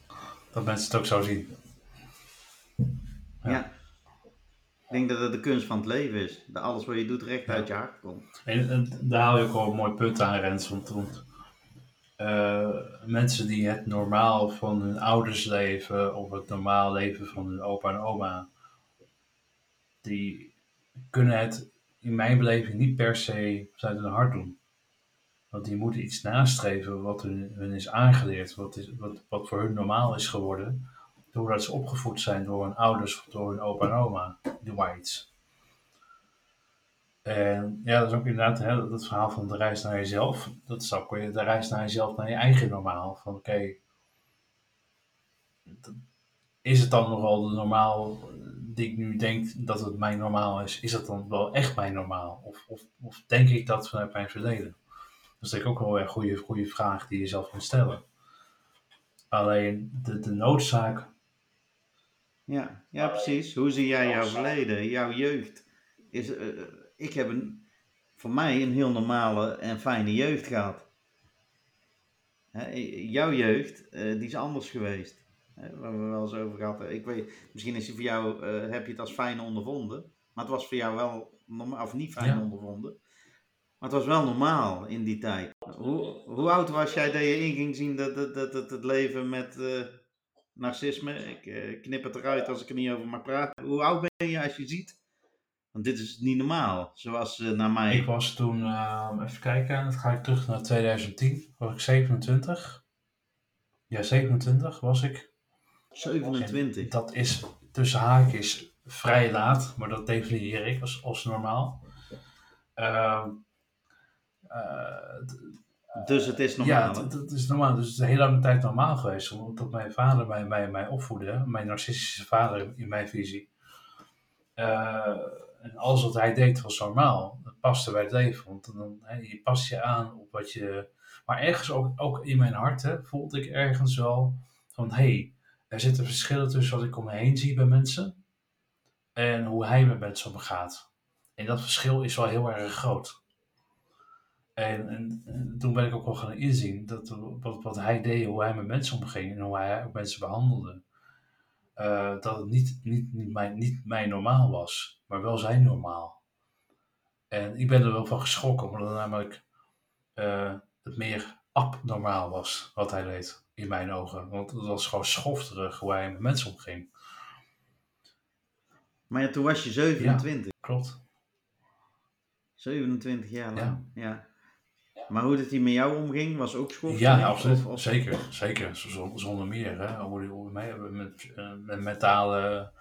Dat mensen het ook zo zien. ja. Ik denk dat het de kunst van het leven is. Dat alles wat je doet recht uit je hart komt. En, en daar haal je ook wel een mooi punt aan, Rens. Want, want eh, mensen die het normaal van hun ouders leven, of het normaal leven van hun opa en oma, die kunnen het in mijn beleving niet per se vanuit hun hart doen. Want die moeten iets nastreven wat hun, hun is aangeleerd, wat, is, wat, wat voor hun normaal is geworden, doordat ze opgevoed zijn door hun ouders door hun opa en oma. Maar iets. En ja, dat is ook inderdaad hè, dat, verhaal van de reis naar jezelf. Dat is ook de reis naar jezelf, naar je eigen normaal. Van oké, is het dan nog wel de normaal die ik nu denk dat het mijn normaal is, is dat dan wel echt mijn normaal? Of, of, of denk ik dat vanuit mijn verleden? Dat is denk ik ook wel een goede, goede vraag die je zelf kunt stellen. Alleen de, de noodzaak. Ja, ja, precies. Hoe zie jij jouw verleden, jouw jeugd? Is, uh, ik heb een, voor mij een heel normale en fijne jeugd gehad. Hè, jouw jeugd, uh, die is anders geweest. Hè, waar we wel eens over gehad Ik weet, misschien is die voor jou, uh, heb je het als fijn ondervonden. Maar het was voor jou wel normaal, of niet fijn ja. ondervonden. Maar het was wel normaal in die tijd. Hoe, hoe oud was jij dat je in ging zien dat, dat, dat, dat het leven met narcisme, ik uh, knip het eruit als ik er niet over mag praten. Hoe oud ben je als je ziet? Want dit is niet normaal, zoals uh, naar mij. Ik was toen, even kijken, dan ga ik terug naar 2010, was ik 27. Ja, 27 was ik. 27. En dat is tussen haakjes vrij laat, maar dat definieer ik als, als normaal. Uh, uh, dus het is normaal? Ja, het, is normaal. Dus het is een hele lange tijd normaal geweest. Omdat mijn vader mij, mij, mij opvoedde. Mijn narcistische vader in mijn visie. Uh, en alles wat hij deed was normaal. Dat paste bij het leven. Want dan, he, je past je aan op wat je... Maar ergens ook, ook in mijn hart hè, voelde ik ergens wel van... Hé, hey, er zitten verschillen tussen wat ik om me heen zie bij mensen. En hoe hij met mensen omgaat. En dat verschil is wel heel erg groot. En, en, en, toen ben ik ook wel gaan inzien dat wat, wat hij deed, hoe hij met mensen omging en hoe hij ook mensen behandelde, uh, dat het niet, niet, niet, mijn, niet mijn normaal was, maar wel zijn normaal. En ik ben er wel van geschrokken, omdat het namelijk uh, het meer abnormaal was wat hij deed, in mijn ogen. Want het was gewoon schofterig hoe hij met mensen omging. Maar ja, toen was je 27. Ja, klopt. 27 jaar lang, ja. ja. Maar hoe dat hij met jou omging, was ook school? Ja, absoluut. Of, of... Zeker, zeker. Zonder meer. Hè. Hoe mij met, met mentale,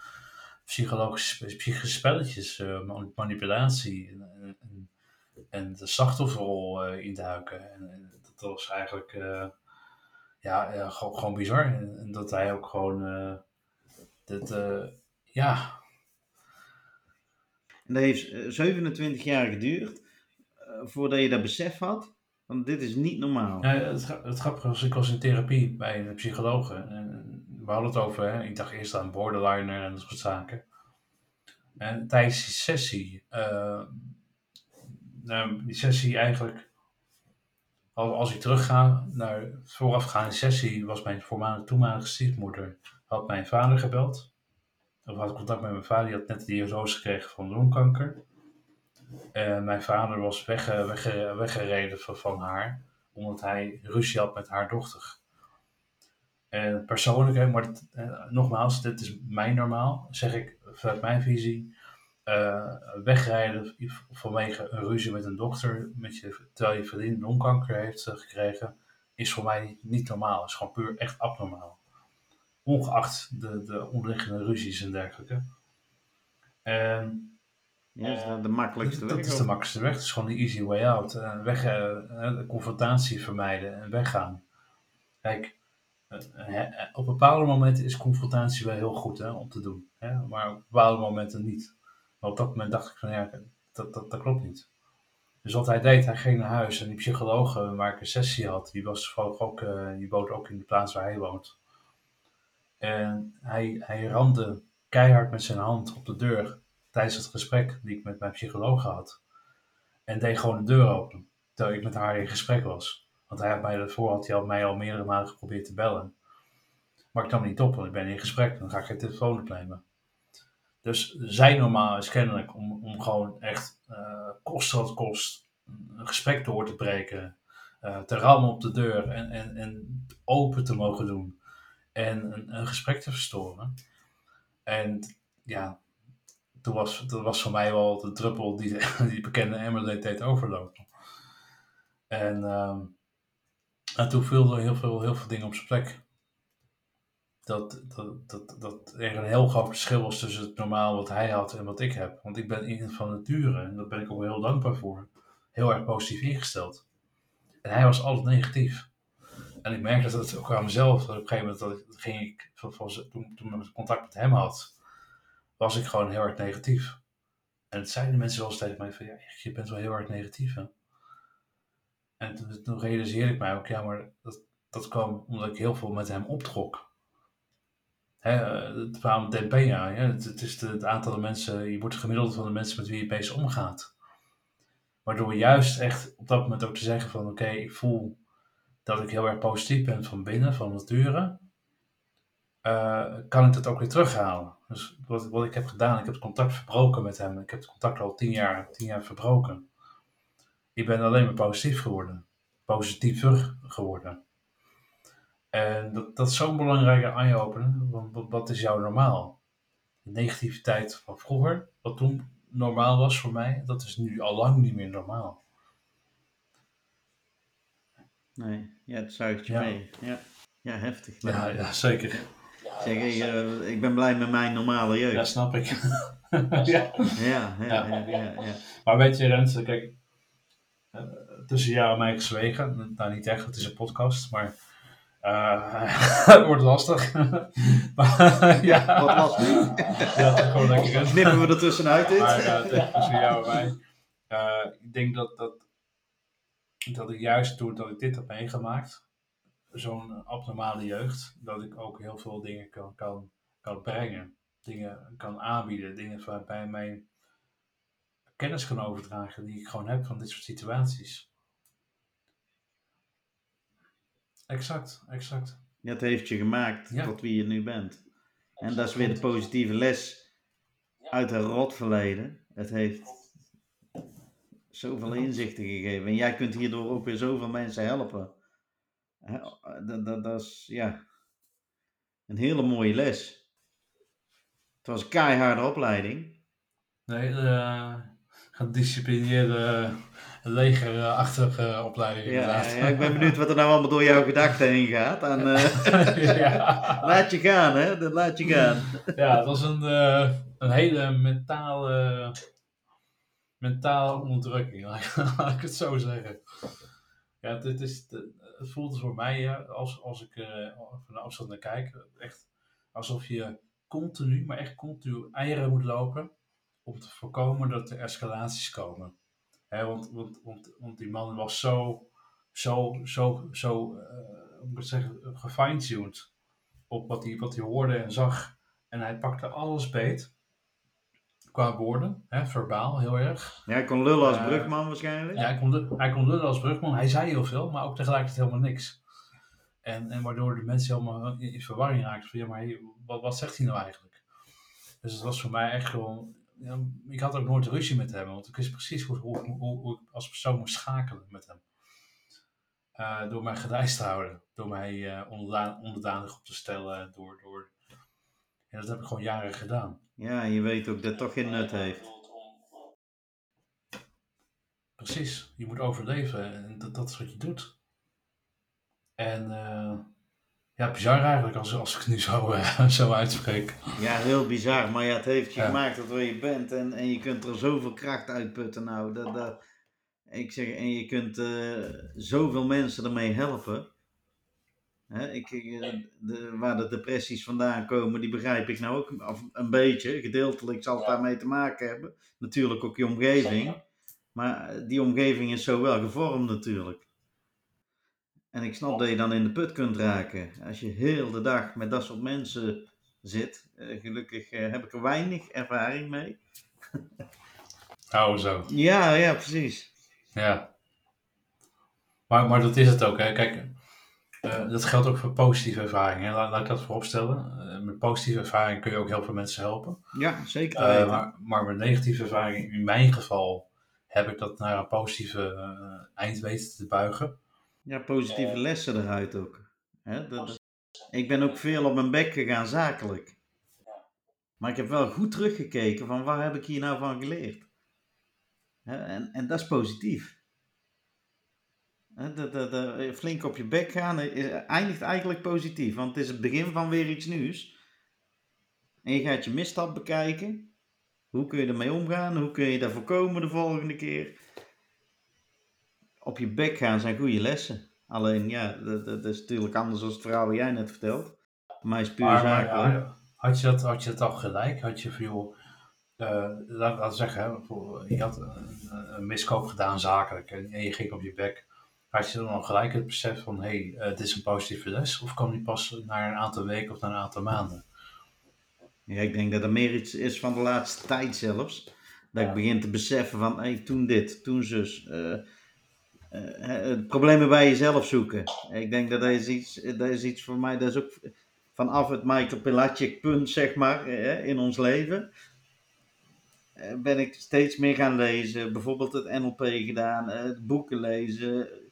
psychologische, psychische spelletjes, uh, manipulatie en, en, en, de slachtofferrol uh, induiken. En, en, dat was eigenlijk uh, ja, gewoon, gewoon bizar. En, en, dat hij ook gewoon dat, ja. En dat heeft 27 jaar geduurd voordat je dat besef had. Want dit is niet normaal. Ja, het, het grappige was, ik was in therapie bij een psycholoog. En we hadden het over, hè, ik dacht eerst aan borderliner en dat soort zaken. En tijdens die sessie, uh, nou, die sessie eigenlijk, als, als ik terugga naar voorafgaande sessie, was mijn voormalige toenmalige stiefmoeder, had mijn vader gebeld. Of had contact met mijn vader, die had net de diagnose gekregen van longkanker. Uh, mijn vader was wegge, wegge, weggereden van, haar, omdat hij ruzie had met haar dochter. En persoonlijk, maar uh, nogmaals, dit is mijn normaal, zeg ik vanuit mijn visie. Uh, wegrijden vanwege een ruzie met een dochter, met je, terwijl je vriendin longkanker heeft gekregen, is voor mij niet normaal. is gewoon puur echt abnormaal. Ongeacht de, de onderliggende ruzies en dergelijke. En ja, dat is de makkelijkste weg. Dat is de makkelijkste weg. Het is gewoon de easy way out. Uh, weg, uh, de confrontatie vermijden en weggaan. Kijk, uh, op bepaalde momenten is confrontatie wel heel goed hè, om te doen. Hè? Maar op bepaalde momenten niet. Maar op dat moment dacht ik van ja, dat, dat, dat klopt niet. Dus wat hij deed, hij ging naar huis en die psycholoog waar ik een sessie had, die, was ook, die woont ook in de plaats waar hij woont. En hij, hij ramde keihard met zijn hand op de deur tijdens het gesprek die ik met mijn psycholoog had. En deed gewoon de deur open, terwijl ik met haar in gesprek was. Want hij had mij daarvoor had hij al, mij al meerdere malen geprobeerd te bellen. Maar ik nam niet op, want ik ben in gesprek, dan ga ik geen telefoon opnemen. Dus zijn normaal is kennelijk om, om gewoon echt uh, kost wat kost een gesprek door te breken, uh, te rammen op de deur en, en, en open te mogen doen en een gesprek te verstoren. En ja, toen was, dat was voor mij wel de druppel die *laughs* die bekende emmer deed overlopen. En, uh, en toen viel er heel veel, heel veel dingen op zijn plek. Dat, dat, dat, dat er een heel groot verschil was tussen het normaal wat hij had en wat ik heb. Want ik ben iemand van nature, en daar ben ik ook heel dankbaar voor, heel erg positief ingesteld. En hij was altijd negatief. En ik merkte dat ook aan mezelf. Dat op een gegeven moment dat ging ik, toen, toen ik contact met hem had, was ik gewoon heel erg negatief. En het zeiden mensen wel tegen mij van, ja, je bent wel heel erg negatief. Hè? En toen, toen realiseerde ik mij ook, ja, maar dat, dat kwam omdat ik heel veel met hem optrok. Hè, het met DNP, ja, het, is het aantal mensen, je wordt gemiddeld van de mensen met wie je bezig omgaat. Waardoor juist echt op dat moment ook te zeggen van, oké, ik voel dat ik heel erg positief ben van binnen, van nature, uh, kan ik dat ook weer terughalen. Dus wat, wat ik heb gedaan, ik heb het contact verbroken met hem. Ik heb het contact al tien jaar, tien jaar verbroken. Ik ben alleen maar positief geworden. Positiever geworden. En dat, dat is zo'n belangrijke eye-opener. Want wat is jouw normaal? De negativiteit van vroeger, wat toen normaal was voor mij, dat is nu al lang niet meer normaal. Nee, ja, het zuigt je Ja. mee. Ja, ja heftig. Ja, ja zeker. Zeg, ik, eh, ik ben blij met mijn normale jeugd. Ja, snap ik. *laughs* Ja, ja, Ja. ja, ja. ja. Maar weet je, Rens, kijk, eh, tussen jou en mij gezwegen, nou niet echt, het is een podcast, maar eh, *laughs* het wordt lastig. *laughs* maar, ja, Wat lastig. Ja, gewoon lekker. Knippen we er tussenuit dit? Maar het- tussen jou en mij, eh, ik denk dat, dat, dat ik juist doordat ik dit heb meegemaakt, zo'n abnormale jeugd, dat ik ook heel veel dingen kan, kan, kan brengen. Dingen kan aanbieden, dingen waarbij mijn kennis kan overdragen die ik gewoon heb van dit soort situaties. Exact, exact. Dat heeft je gemaakt Ja. tot wie je nu bent. En dat is weer de positieve les uit het rotverleden. Het heeft zoveel inzichten gegeven. En jij kunt hierdoor ook weer zoveel mensen helpen. Hè, Dat, dat, dat is ja, een hele mooie les. Het was een keiharde opleiding. Nee, uh, gedisciplineerde, legerachtige opleiding Ja, inderdaad. ja, ik ben benieuwd wat er nou allemaal door jouw *laughs* gedachten heen gaat. En, eh, *laughs* ja. *laughs* laat je gaan, hè? Dat laat je gaan. ja, het was een, eh, een hele mentale, mentale onderdrukking, laat ik het zo zeggen. Ja, dit is, het voelt voor mij, eh, als, als ik eh, van afstand naar kijk, echt alsof je continu, maar echt continu eieren moet lopen om te voorkomen dat er escalaties komen. Hè, want, want, want, want die man was zo, zo, zo, zo uh, zeggen, gefine-tuned op wat hij, wat hij hoorde en zag. En hij pakte alles beet. Qua woorden, hè, verbaal heel erg. Ja, hij kon lullen als Uh, brugman waarschijnlijk. Ja, hij kon, hij kon lullen als brugman. Hij zei heel veel, maar ook tegelijkertijd helemaal niks. En, en waardoor de mensen helemaal in, in verwarring raakten. Van ja, maar hey, wat, wat zegt hij nou eigenlijk? Dus het was voor mij echt gewoon... Ja, ik had ook nooit ruzie met hem, want ik wist precies hoe, hoe, hoe, hoe ik als persoon moest schakelen met hem. Uh, door mij gedijst te houden. Door mij uh, onderdanig op te stellen. Door, door... En dat heb ik gewoon jaren gedaan. Ja, je weet ook dat het toch geen nut heeft. Precies, je moet overleven en dat, dat is wat je doet. En uh, ja, bizar eigenlijk als, als ik het nu zo, uh, *laughs* zo uitspreek. Ja, heel bizar, maar ja, het heeft je Ja. gemaakt tot waar je bent en, en je kunt er zoveel kracht uitputten. Nou, dat, dat, ik zeg, en je kunt eh, zoveel mensen ermee helpen. Hè, ik, ik, de, waar de depressies vandaan komen, die begrijp ik nou ook een beetje. Gedeeltelijk zal het daarmee te maken hebben. Natuurlijk ook je omgeving. Maar die omgeving is zo wel gevormd natuurlijk. En ik snap dat je dan in de put kunt raken. Als je heel de dag met dat soort mensen zit. Eh, gelukkig eh, heb ik er weinig ervaring mee. Oh, zo. Ja, ja, precies. Ja. Maar, maar dat is het ook, hè. Kijk, eh, dat geldt ook voor positieve ervaringen. Laat, laat ik dat vooropstellen. Eh, met positieve ervaringen kun je ook heel veel mensen helpen. Ja, zeker Eh, maar, maar met negatieve ervaringen, in mijn geval, heb ik dat naar een positieve eind weten te buigen. Ja, positieve lessen eruit ook. Hè, dat, dat- ik ben ook veel op mijn bek gegaan zakelijk. Maar ik heb wel goed teruggekeken van waar heb ik hier nou van geleerd. Hè, en, en dat is positief. Hè, dat, dat, dat, flink op je bek gaan is, eindigt eigenlijk positief. Want het is het begin van weer iets nieuws. En je gaat je misstap bekijken. Hoe kun je ermee omgaan? Hoe kun je dat voorkomen de volgende keer? Op je bek gaan zijn goede lessen. Alleen ja, dat, dat is natuurlijk anders dan het verhaal wat jij net vertelt. Mij is puur Maar, maar, zakelijk. ja, had, je dat, had je dat al gelijk? Had je joh, eh, laat, laat zeggen, je had een, een miskoop gedaan zakelijk en je ging op je bek. Had je dan al gelijk het besef van, hé, hey, eh, dit is een positieve les? Of kwam die pas na een aantal weken of na een aantal maanden? Ja, ik denk dat er meer iets is van de laatste tijd zelfs. Dat Ja. ik begin te beseffen van, hé, toen dit, toen zus. het problemen bij jezelf zoeken. Ik denk dat dat is iets, dat is iets voor mij, dat is ook vanaf het Michael Pilatschik punt, zeg maar, in ons leven. Ben ik steeds meer gaan lezen, bijvoorbeeld het NLP gedaan, het boeken lezen.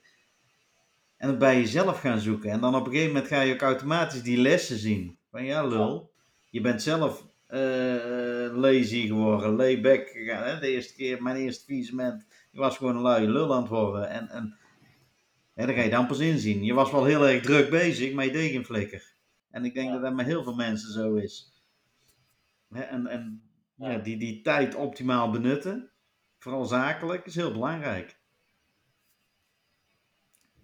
En het bij jezelf gaan zoeken. En dan op een gegeven moment ga je ook automatisch die lessen zien. Van ja, lul, je bent zelf eh, lazy geworden, layback gegaan. Hè? De eerste keer, mijn eerste visement, je was gewoon een luie lul aan het worden. En, en hè, daar ga je dan pas inzien. Je was wel heel erg druk bezig, maar je deed geen flikker. En ik denk Ja. dat dat met heel veel mensen zo is. Hè, en en ja. Ja. die, die tijd optimaal benutten, vooral zakelijk, is heel belangrijk.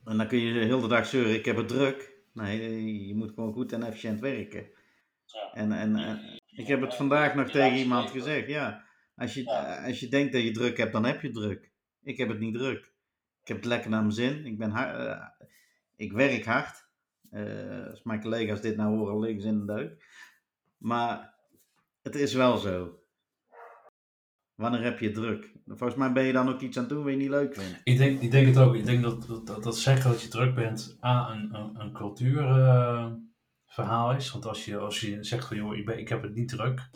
En dan kun je de hele dag zeuren, ik heb het druk. Nee, je moet gewoon goed en efficiënt werken. Ja. En, en, en ik heb het vandaag nog tegen iemand gezegd, ja. Als je, als je denkt dat je druk hebt, dan heb je druk. Ik heb het niet druk. Ik heb het lekker naar mijn zin. Ik, ben eh, ik werk hard. Eh, als mijn collega's dit nou horen, liggen ze in de deuk. Maar het is wel zo. Wanneer heb je druk? Volgens mij ben je dan ook iets aan het doen wat je niet leuk vindt. Ik denk, ik denk het ook. Ik denk dat, dat, dat, dat zeggen dat je druk bent A, een, een, een cultuurverhaal is. Want als je, als je zegt van joh, ik, ben, ik heb het niet druk.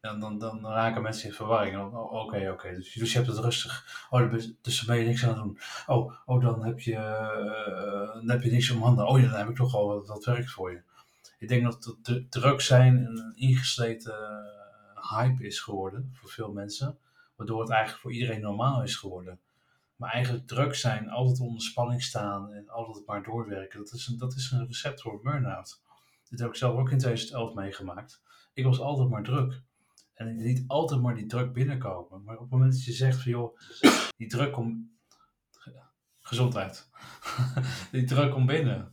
En dan, dan raken mensen in verwarring. Dan, oh, Oké, oké. Dus, dus je hebt het rustig. Oh, dan dus dan ben je niks aan het doen. Oh, oh dan, heb je, eh, dan heb je niks om handen. Oh ja, dan heb ik toch al wat, wat werk voor je. Ik denk dat de- druk zijn een ingesleten eh, hype is geworden voor veel mensen. Waardoor het eigenlijk voor iedereen normaal is geworden. Maar eigenlijk druk zijn, altijd onder spanning staan en altijd maar doorwerken, dat is een, dat is een recept voor burn-out. Dit heb ik zelf ook in 2011 meegemaakt. Ik was altijd maar druk. En ik liet altijd maar die druk binnenkomen. Maar op het moment dat je zegt van joh, die druk om... Gezondheid. *laughs* die druk om binnen.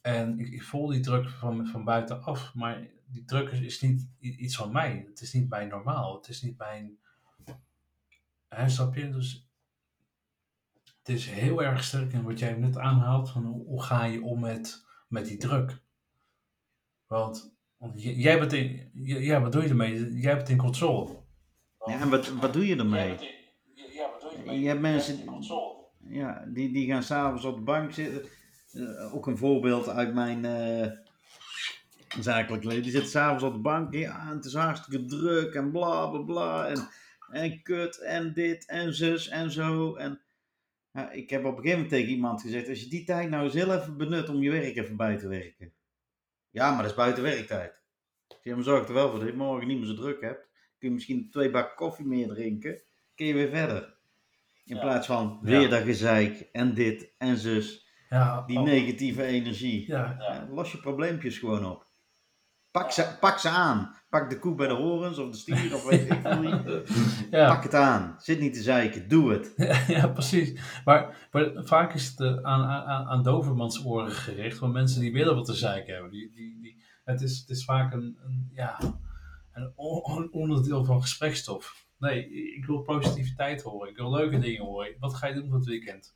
En ik, ik voel die druk van, van buitenaf. Maar die druk is, is niet iets van mij. Het is niet mijn normaal. Het is niet mijn... Hè, snap je? Dus het is heel erg sterk in wat jij net aanhaalt. Van hoe, hoe ga je om met, met die druk? Want, want jij bent in... Ja, wat doe je ermee? Jij bent in controle. Ja, en wat, wat doe je ermee? Ja, wat doe je ermee? Je hebt mensen- in controle. Ja, die, die gaan s'avonds op de bank zitten. Eh, ook een voorbeeld uit mijn eh, zakelijk leven. Die zitten s'avonds op de bank. Ja, en het is hartstikke druk en bla bla bla. En, en kut en dit en zus en zo. En ja, ik heb op een gegeven moment tegen iemand gezegd: Als je die tijd nou eens heel even benut om je werk even bij te werken. Ja, maar dat is buiten werktijd. Zeg, maar zorg er wel voor dat je morgen niet meer zo druk hebt. Kun je misschien twee bak koffie meer drinken. Kun je weer verder. In Ja. plaats van Ja. weer dat gezeik en dit en zus. Ja, Die negatieve energie. Ja, Ja, los je probleempjes gewoon op. Pak ze, pak ze aan. Pak de koe bij de horens of de stier of weet ik veel wie. *laughs* ja. Pak het aan. Zit niet te zeiken. Doe het. *laughs* ja, precies. Maar, maar vaak is het eh, aan, aan, aan dovermans oren gericht. Want mensen die willen wat te zeiken hebben. Die, die, die, het, is, het is vaak een, een, ja, een on- een onderdeel van gesprekstof. Nee, ik wil positiviteit horen. Ik wil leuke dingen horen. Wat ga je doen voor het weekend?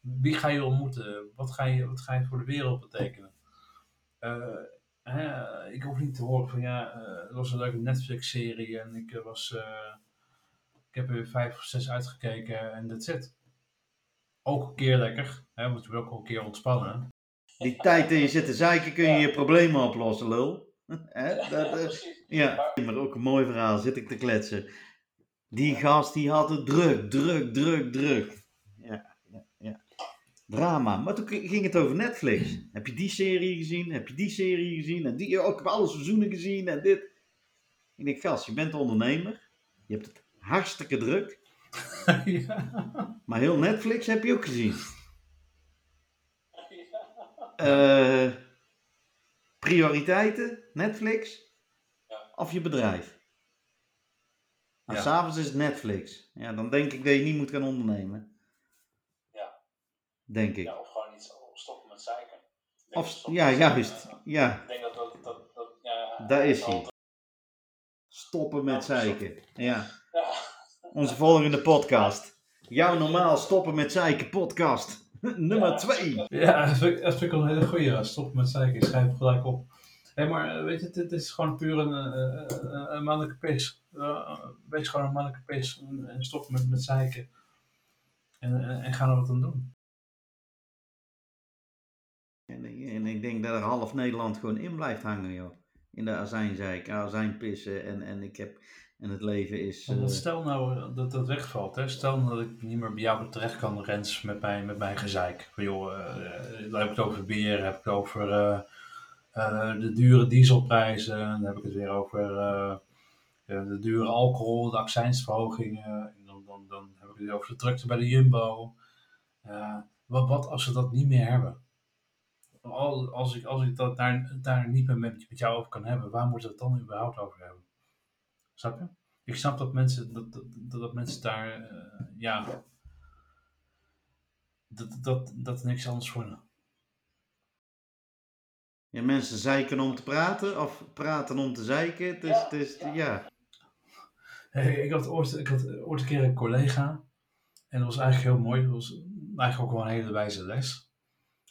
Wie ga je ontmoeten? Wat ga je, wat ga je voor de wereld betekenen? Eh, hè, ik hoef niet te horen van ja, eh, het was een leuke Netflix-serie en ik eh, was... eh, ik heb er vijf of zes uitgekeken en that's it. Ook een keer lekker, hè, want je wil ook een keer ontspannen. Die tijd in je zit te zeiken kun je je problemen oplossen, lul. *laughs* Hè? Dat, eh, precies. ja, maar ook een mooi verhaal. Zit ik te kletsen. Die gast die had het druk, druk, druk, druk. Drama. Maar toen ging het over Netflix. Heb je die serie gezien? Heb je die serie gezien? En die, oh, ik heb alle seizoenen gezien en dit. Ik denk, gast, je bent ondernemer. Je hebt het hartstikke druk. *laughs* ja. Maar heel Netflix heb je ook gezien. Ja. Eh, prioriteiten, Netflix Ja. of je bedrijf? S'avonds is het Netflix. Ja, dan denk ik dat je niet moet gaan ondernemen. Ja. Denk ik. Ja, of gewoon niet Of, ja, juist. Ja, Ik denk dat dat, dat, dat ja, Daar is hij. stoppen met zeiken. Ja. Ja, Onze volgende podcast. Jouw normaal stoppen met zeiken podcast. *laughs* Nummer Ja. 2. Ja, dat vind, ik- dat vind ik wel een hele goeie. Stop met zeiken, ik schrijf gelijk op. Hé, maar eh, weet je, dit is gewoon puur een, eh, eh, een mannelijke pis. Wees gewoon een mannelijke pis en, en stop met, met zeiken. En, en, en ga er wat aan doen. En, ik- en ik denk dat er half Nederland gewoon in blijft hangen, joh. In de azijnzeik, azijnpissen en, en ik heb... En het leven is... Eh, stel nou eh, dat dat wegvalt, hè? stel nou dat ik niet meer bij jou terecht kan, Rens, met mijn, met mijn gezeik. Van, joh, eh, dan heb ik het over bier, heb ik het over eh, eh, de dure dieselprijzen, dan heb ik het weer over eh, eh, de dure alcohol, de accijnsverhogingen, en dan, dan, dan heb ik het weer over de drukte bij de Jumbo. Eh, wat, wat als we dat niet meer hebben? Als, als, ik, als ik dat daar, daar niet meer met, met jou over kan hebben, waar moeten we het dan überhaupt over hebben? Snap je? Ik snap dat mensen, dat, dat, dat, mensen daar, eh, ja, dat, dat, dat niks anders voor. ja, mensen zeiken om te praten of praten om te zeiken. Het is, het is, ja. Hey, ik, had ooit, ik had ooit een keer een collega, en dat was eigenlijk heel mooi, dat was eigenlijk ook wel een hele wijze les.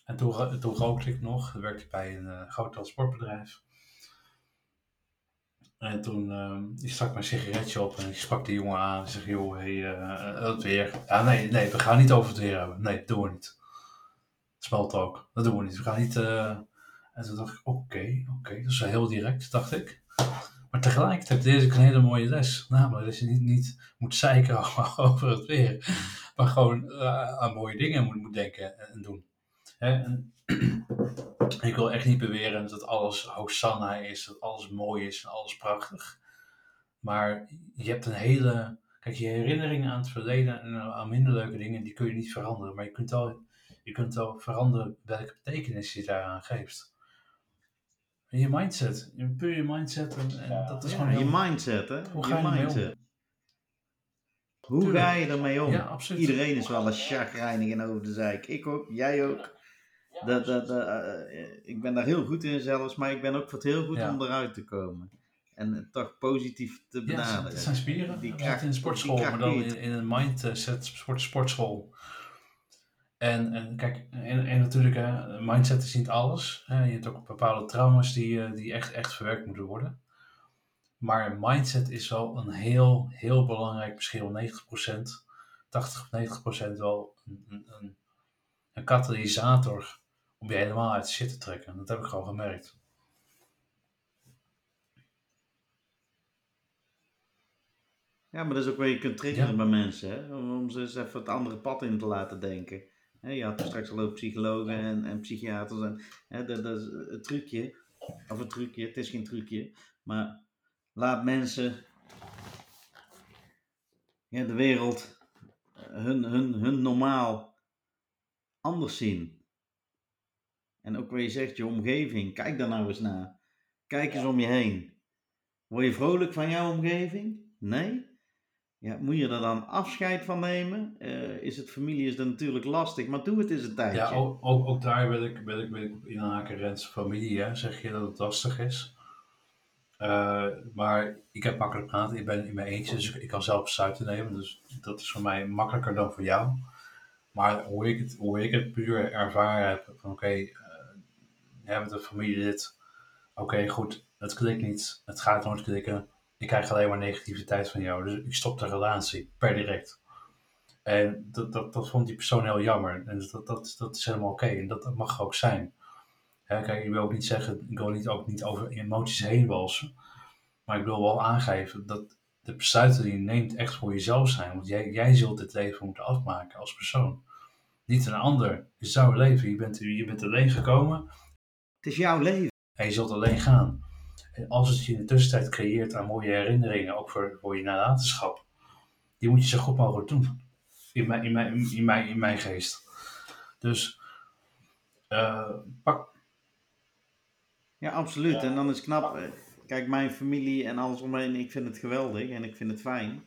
En toen, toen rookte ik nog, werkte bij een eh, groot transportbedrijf. En toen eh, ik stak mijn sigaretje op en ik sprak die jongen aan en zeg, joh, hey, eh, het weer. Ja, nee, nee, we gaan niet over het weer hebben. Nee, dat doen we niet. Smelt ook, dat doen we niet. We gaan niet... eh, En toen dacht ik, oké, oké, dat is heel direct, dacht ik. Maar tegelijkertijd leerde ik een hele mooie les. Namelijk dat je niet, niet moet zeiken *laughs* over het weer. Maar gewoon eh, aan mooie dingen moet, moet denken en, en doen. Hè? *clears throat* Ik wil echt niet beweren dat alles Hosanna is, dat alles mooi is en alles prachtig. Maar je hebt een hele... Kijk, je herinneringen aan het verleden en aan minder leuke dingen, die kun je niet veranderen. Maar je kunt wel, je kunt wel veranderen welke betekenis je daaraan geeft. En je mindset, je- puur je mindset. En, en Ja. dat is Ja, gewoon heel... je mindset, hè? Hoe je ga je om? mindset. Hoe Tuurlijk. ga je ermee om? Ja, absoluut. Iedereen is wel eens chagrijnig en over de zeik. Ik ook, jij ook. Ja, Dat, dat, dat, eh, ik ben daar heel goed in zelfs, maar ik ben ook het heel goed Ja. om eruit te komen. En het toch positief te Ja, benaderen. het zijn spieren. Die kracht- in de sportschool, maar dan in, in een mindset sport, sportschool. En, en kijk, en, en natuurlijk, hè, mindset is niet alles. Hè. Je hebt ook bepaalde trauma's die, eh, die echt, echt verwerkt moeten worden. Maar mindset is wel een heel, heel belangrijk, misschien wel 90%, 80 of 90% wel een, een, een, een katalysator om je helemaal uit de shit te trekken. Dat heb ik gewoon gemerkt. Ja, maar dat is ook waar je kunt triggeren Ja. bij mensen, hè? Om, ze eens even het andere pad in te laten denken. Je had straks al ook psychologen en, en psychiaters. En, hè, dat, dat is een trucje, of een trucje, het is geen trucje, maar laat mensen ja, de wereld, hun, hun, hun normaal anders zien. En ook waar je zegt, je omgeving, kijk daar nou eens naar. Kijk eens om je heen. Word je vrolijk van jouw omgeving? Nee? Ja, moet je er dan afscheid van nemen? Eh, is het familie is dat natuurlijk lastig, maar doe het eens een tijdje. Ja, ook, ook, ook daar wil ik, wil ik, wil ik op inhaken, Rens. Familie, hè, zeg je dat het lastig is. Eh, maar ik heb makkelijk praten, ik ben in mijn eentje, dus ik, ik kan zelf besluiten nemen. Dus dat is voor mij makkelijker dan voor jou. Maar hoe ik het, hoe ik het puur ervaren heb, van oké, je hebt een familielid, oké goed, het klikt niet, het gaat nooit klikken. Ik krijg alleen maar negativiteit van jou, dus ik stop de relatie per direct. En dat, dat, dat vond die persoon heel jammer. En dat, dat, dat is helemaal oké. En dat, mag ook zijn. Kijk, ik wil ook niet zeggen, ik wil niet, ook niet over emoties heen walsen. Maar ik wil wel aangeven dat de besluiten die je neemt echt voor jezelf zijn. Want jij, jij zult dit leven moeten afmaken als persoon. Niet een ander. Is jouw leven. Je bent, je bent alleen gekomen Het is jouw leven. en je zult alleen gaan. En als het je in de tussentijd creëert aan mooie herinneringen, ook voor, voor je nalatenschap, die moet je zo goed mogelijk doen. In mijn, in mijn, in mijn, in mijn geest. Dus eh, pak. Ja, absoluut. Ja. En dan is het knap. eh, Kijk, mijn familie en alles omheen, ik vind het geweldig en ik vind het fijn.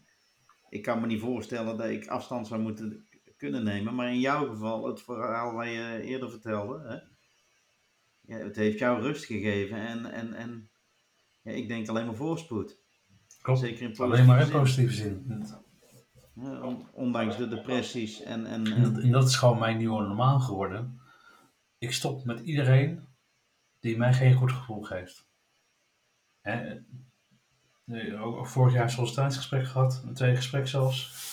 Ik kan me niet voorstellen dat ik afstand zou moeten kunnen nemen. Maar in jouw geval, het verhaal wat je eerder vertelde, hè, ja, het heeft jou rust gegeven en, en, en ja, ik denk alleen maar voorspoed. Klopt. Zeker in Alleen maar in positieve zin. zin. Ja, on- ondanks de depressies en, en, En dat, en en dat is gewoon mijn nieuwe normaal geworden. Ik stop met iedereen die mij geen goed gevoel geeft. Hè, nee, ook, vorig jaar een sollicitatiegesprek gehad, een tweede gesprek zelfs.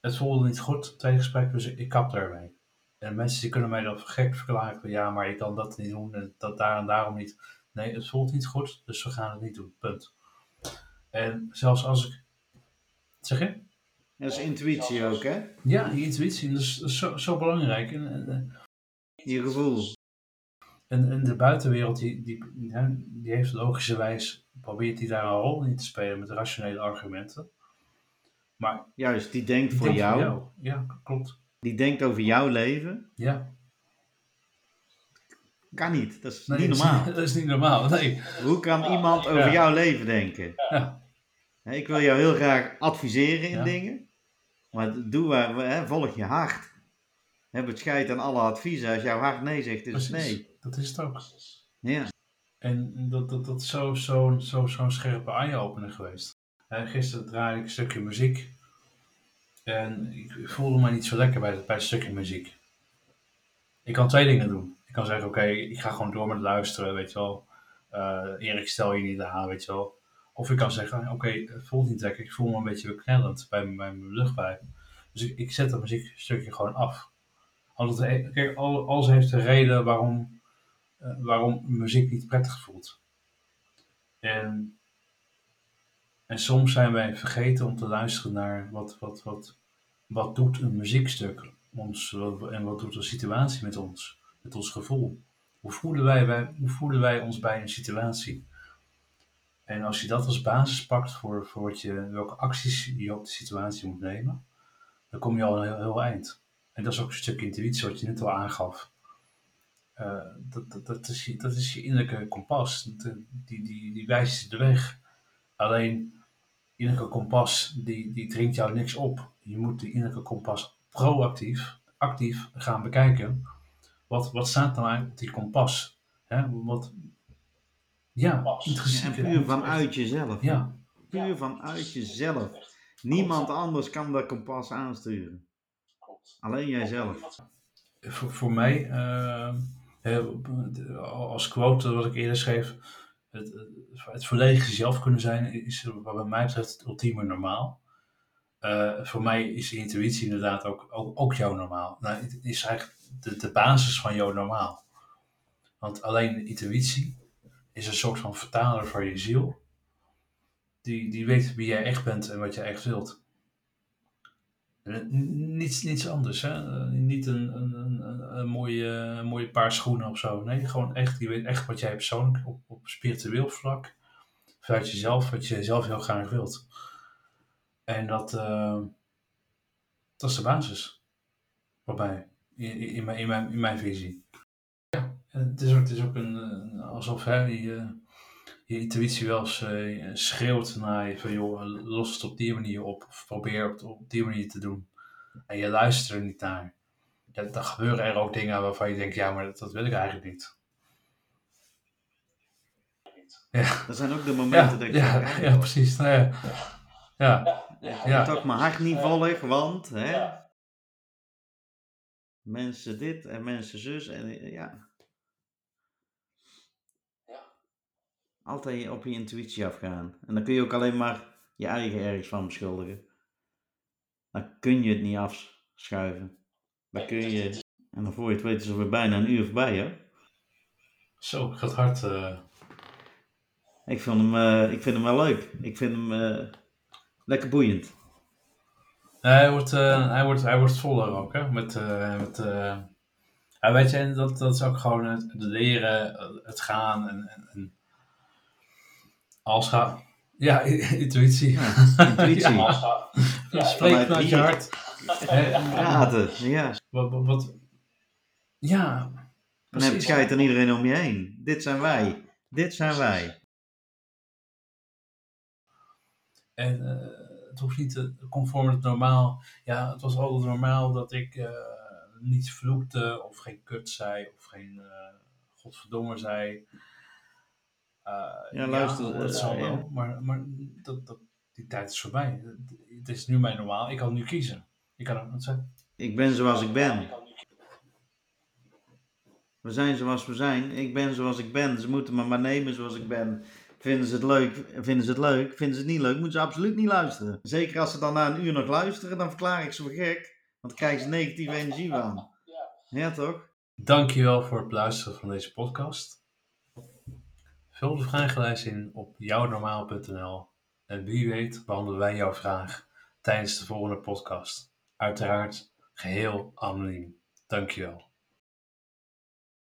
Het voelde niet goed, het tweede gesprek, dus ik, ik kap daarmee. En mensen die kunnen mij dan gek verklaren, van, ja, maar je kan dat niet doen en dat daar en daarom niet. Nee, het voelt niet goed, dus we gaan het niet doen, punt. En zelfs als ik, zeg je? dat is intuïtie ook, hè? Ja, je intuïtie, dat is, dat is zo, zo belangrijk. En, Je gevoel. En, en de buitenwereld, die, die, die heeft logischerwijs, probeert die daar een rol in te spelen met rationele argumenten. Maar Juist, die denkt die voor denkt jou. Ja, klopt. Die denkt over jouw leven. Ja. Kan niet, dat is Nee, niet normaal. *laughs* Dat is niet normaal, nee. Hoe kan iemand over Ja. jouw leven denken? Ja. Ik wil jou heel graag adviseren in Ja. dingen. Maar doe waar, hè, volg je hart. Heb het scheid aan alle adviezen. Als jouw hart nee zegt, is het nee. Dat is het ook. Ja. En dat, dat, dat is zo'n zo, zo, zo'n scherpe eye-opener geweest. Gisteren draaide ik een stukje muziek. En ik voelde me niet zo lekker bij, bij stukje muziek. Ik kan twee dingen doen. Ik kan zeggen, oké, ik ga gewoon door met luisteren, weet je wel. Eh Erik, stel je niet aan, weet je wel. Of ik kan zeggen, oké, het voelt niet lekker. Ik voel me een beetje beknellend bij, bij mijn luchtpijp. Dus ik, ik zet dat muziekstukje gewoon af. Altijd, kijk, al- alles heeft een reden waarom eh, waarom muziek niet prettig voelt. En, en soms zijn wij vergeten om te luisteren naar wat, wat, wat, wat doet een muziekstuk ons en wat doet een situatie met ons, met ons gevoel. Hoe voelen wij, wij, hoe voelen wij ons bij een situatie? En als je dat als basis pakt voor, voor wat je, welke acties je op de situatie moet nemen, dan kom je al een heel, heel eind. En dat is ook een stuk intuïtie wat je net al aangaf. Eh, dat, dat, dat, is je, dat is je innerlijke kompas. Die, die, die wijst de weg. Alleen, innerlijke kompas, die, die dringt jou niks op. Je moet die innerlijke kompas proactief, actief gaan bekijken. Wat, wat staat nou eigenlijk op die kompas? Hè? Wat, ja, puur vanuit jezelf. Ja, Puur vanuit jezelf. Niemand anders kan dat kompas aansturen. Alleen jijzelf. voor, voor mij, eh, hè, als quote wat ik eerder schreef, het, het, het volledig jezelf kunnen zijn is wat mij betreft het ultieme normaal. Eh, voor mij is intuïtie inderdaad ook, ook, jouw normaal. Nou, het is eigenlijk de, de basis van jouw normaal. Want alleen intuïtie is een soort van vertaler voor je ziel. Die, die weet wie jij echt bent en wat je echt wilt. N- Niets, niets anders, hè? Eh, Niet een, een, een, een, mooie, een mooie paar schoenen of zo. Nee, gewoon echt, je weet echt wat jij persoonlijk op, op spiritueel vlak, vanuit jezelf, wat je zelf heel graag wilt. En dat, eh, dat is de basis. Mij, in, in, mijn, in, mijn, in mijn visie. Ja, het is ook, het is ook een, een- alsof hè, je, je intuïtie wel eens eh, schreeuwt naar je van joh, los het op die manier op. Of probeer het op die manier te doen. En je luistert er niet naar. Ja, dan gebeuren er ook dingen waarvan je denkt, ja, maar dat, dat wil ik eigenlijk niet. Ja, Dat zijn ook de ja, momenten dat ik ja, ja, precies. Nou, ja. Ja, Ik Ja. moet ook mijn hart niet volg, want hè, Ja. mensen dit en mensen zus en ja. Ja. Altijd op je intuïtie afgaan. En dan kun je ook alleen maar je eigen ergens van beschuldigen. Dan kun je het niet afschuiven. Dan kun je. En dan voor je het weet is er weer bijna een uur voorbij, hè? zo, gaat hard. eh. Ik vind hem, eh, ik vind hem wel leuk. Ik vind hem eh, lekker boeiend. Hij, wordt, hij, wordt, hij wordt voller ook, hè. Met, eh, met, eh, ja, weet je, en dat, dat is ook gewoon het, het leren, het gaan en, en, en gaat. Ja, *laughs* intuïtie. Ja, intuïtie. *laughs* Ja. Als Ja, Ja, Spreek vanuit je hart. Praten, ja. Wat, wat, wat- ja, Dan heb je precies. aan iedereen om je heen. Dit zijn wij. Dit zijn wij. En eh, het hoeft niet te, conform het normaal. Ja, het was altijd normaal dat ik eh, niet vloekte of geen kut zei of geen eh godverdomme zei. Uh, ja, luister. dat zal wel. Maar, maar dat, dat, die tijd is voorbij. Het is nu mijn normaal. Ik kan nu kiezen. Ik kan het zeggen. Ik ben zoals ik ben. We zijn zoals we zijn. Ik ben zoals ik ben. Ze moeten me maar nemen zoals ik ben. Vinden ze het leuk? Vinden ze het leuk? Vinden ze het niet leuk? Moeten ze absoluut niet luisteren. Zeker als ze dan na een uur nog luisteren, dan verklaar ik ze voor gek. Want dan krijgen ze negatieve energie van. Ja, toch? Dankjewel voor het luisteren van deze podcast. Vul de vragenlijst in op jouwnormaal.nl en wie weet behandelen wij jouw vraag tijdens de volgende podcast. Uiteraard geheel anoniem. Dankjewel.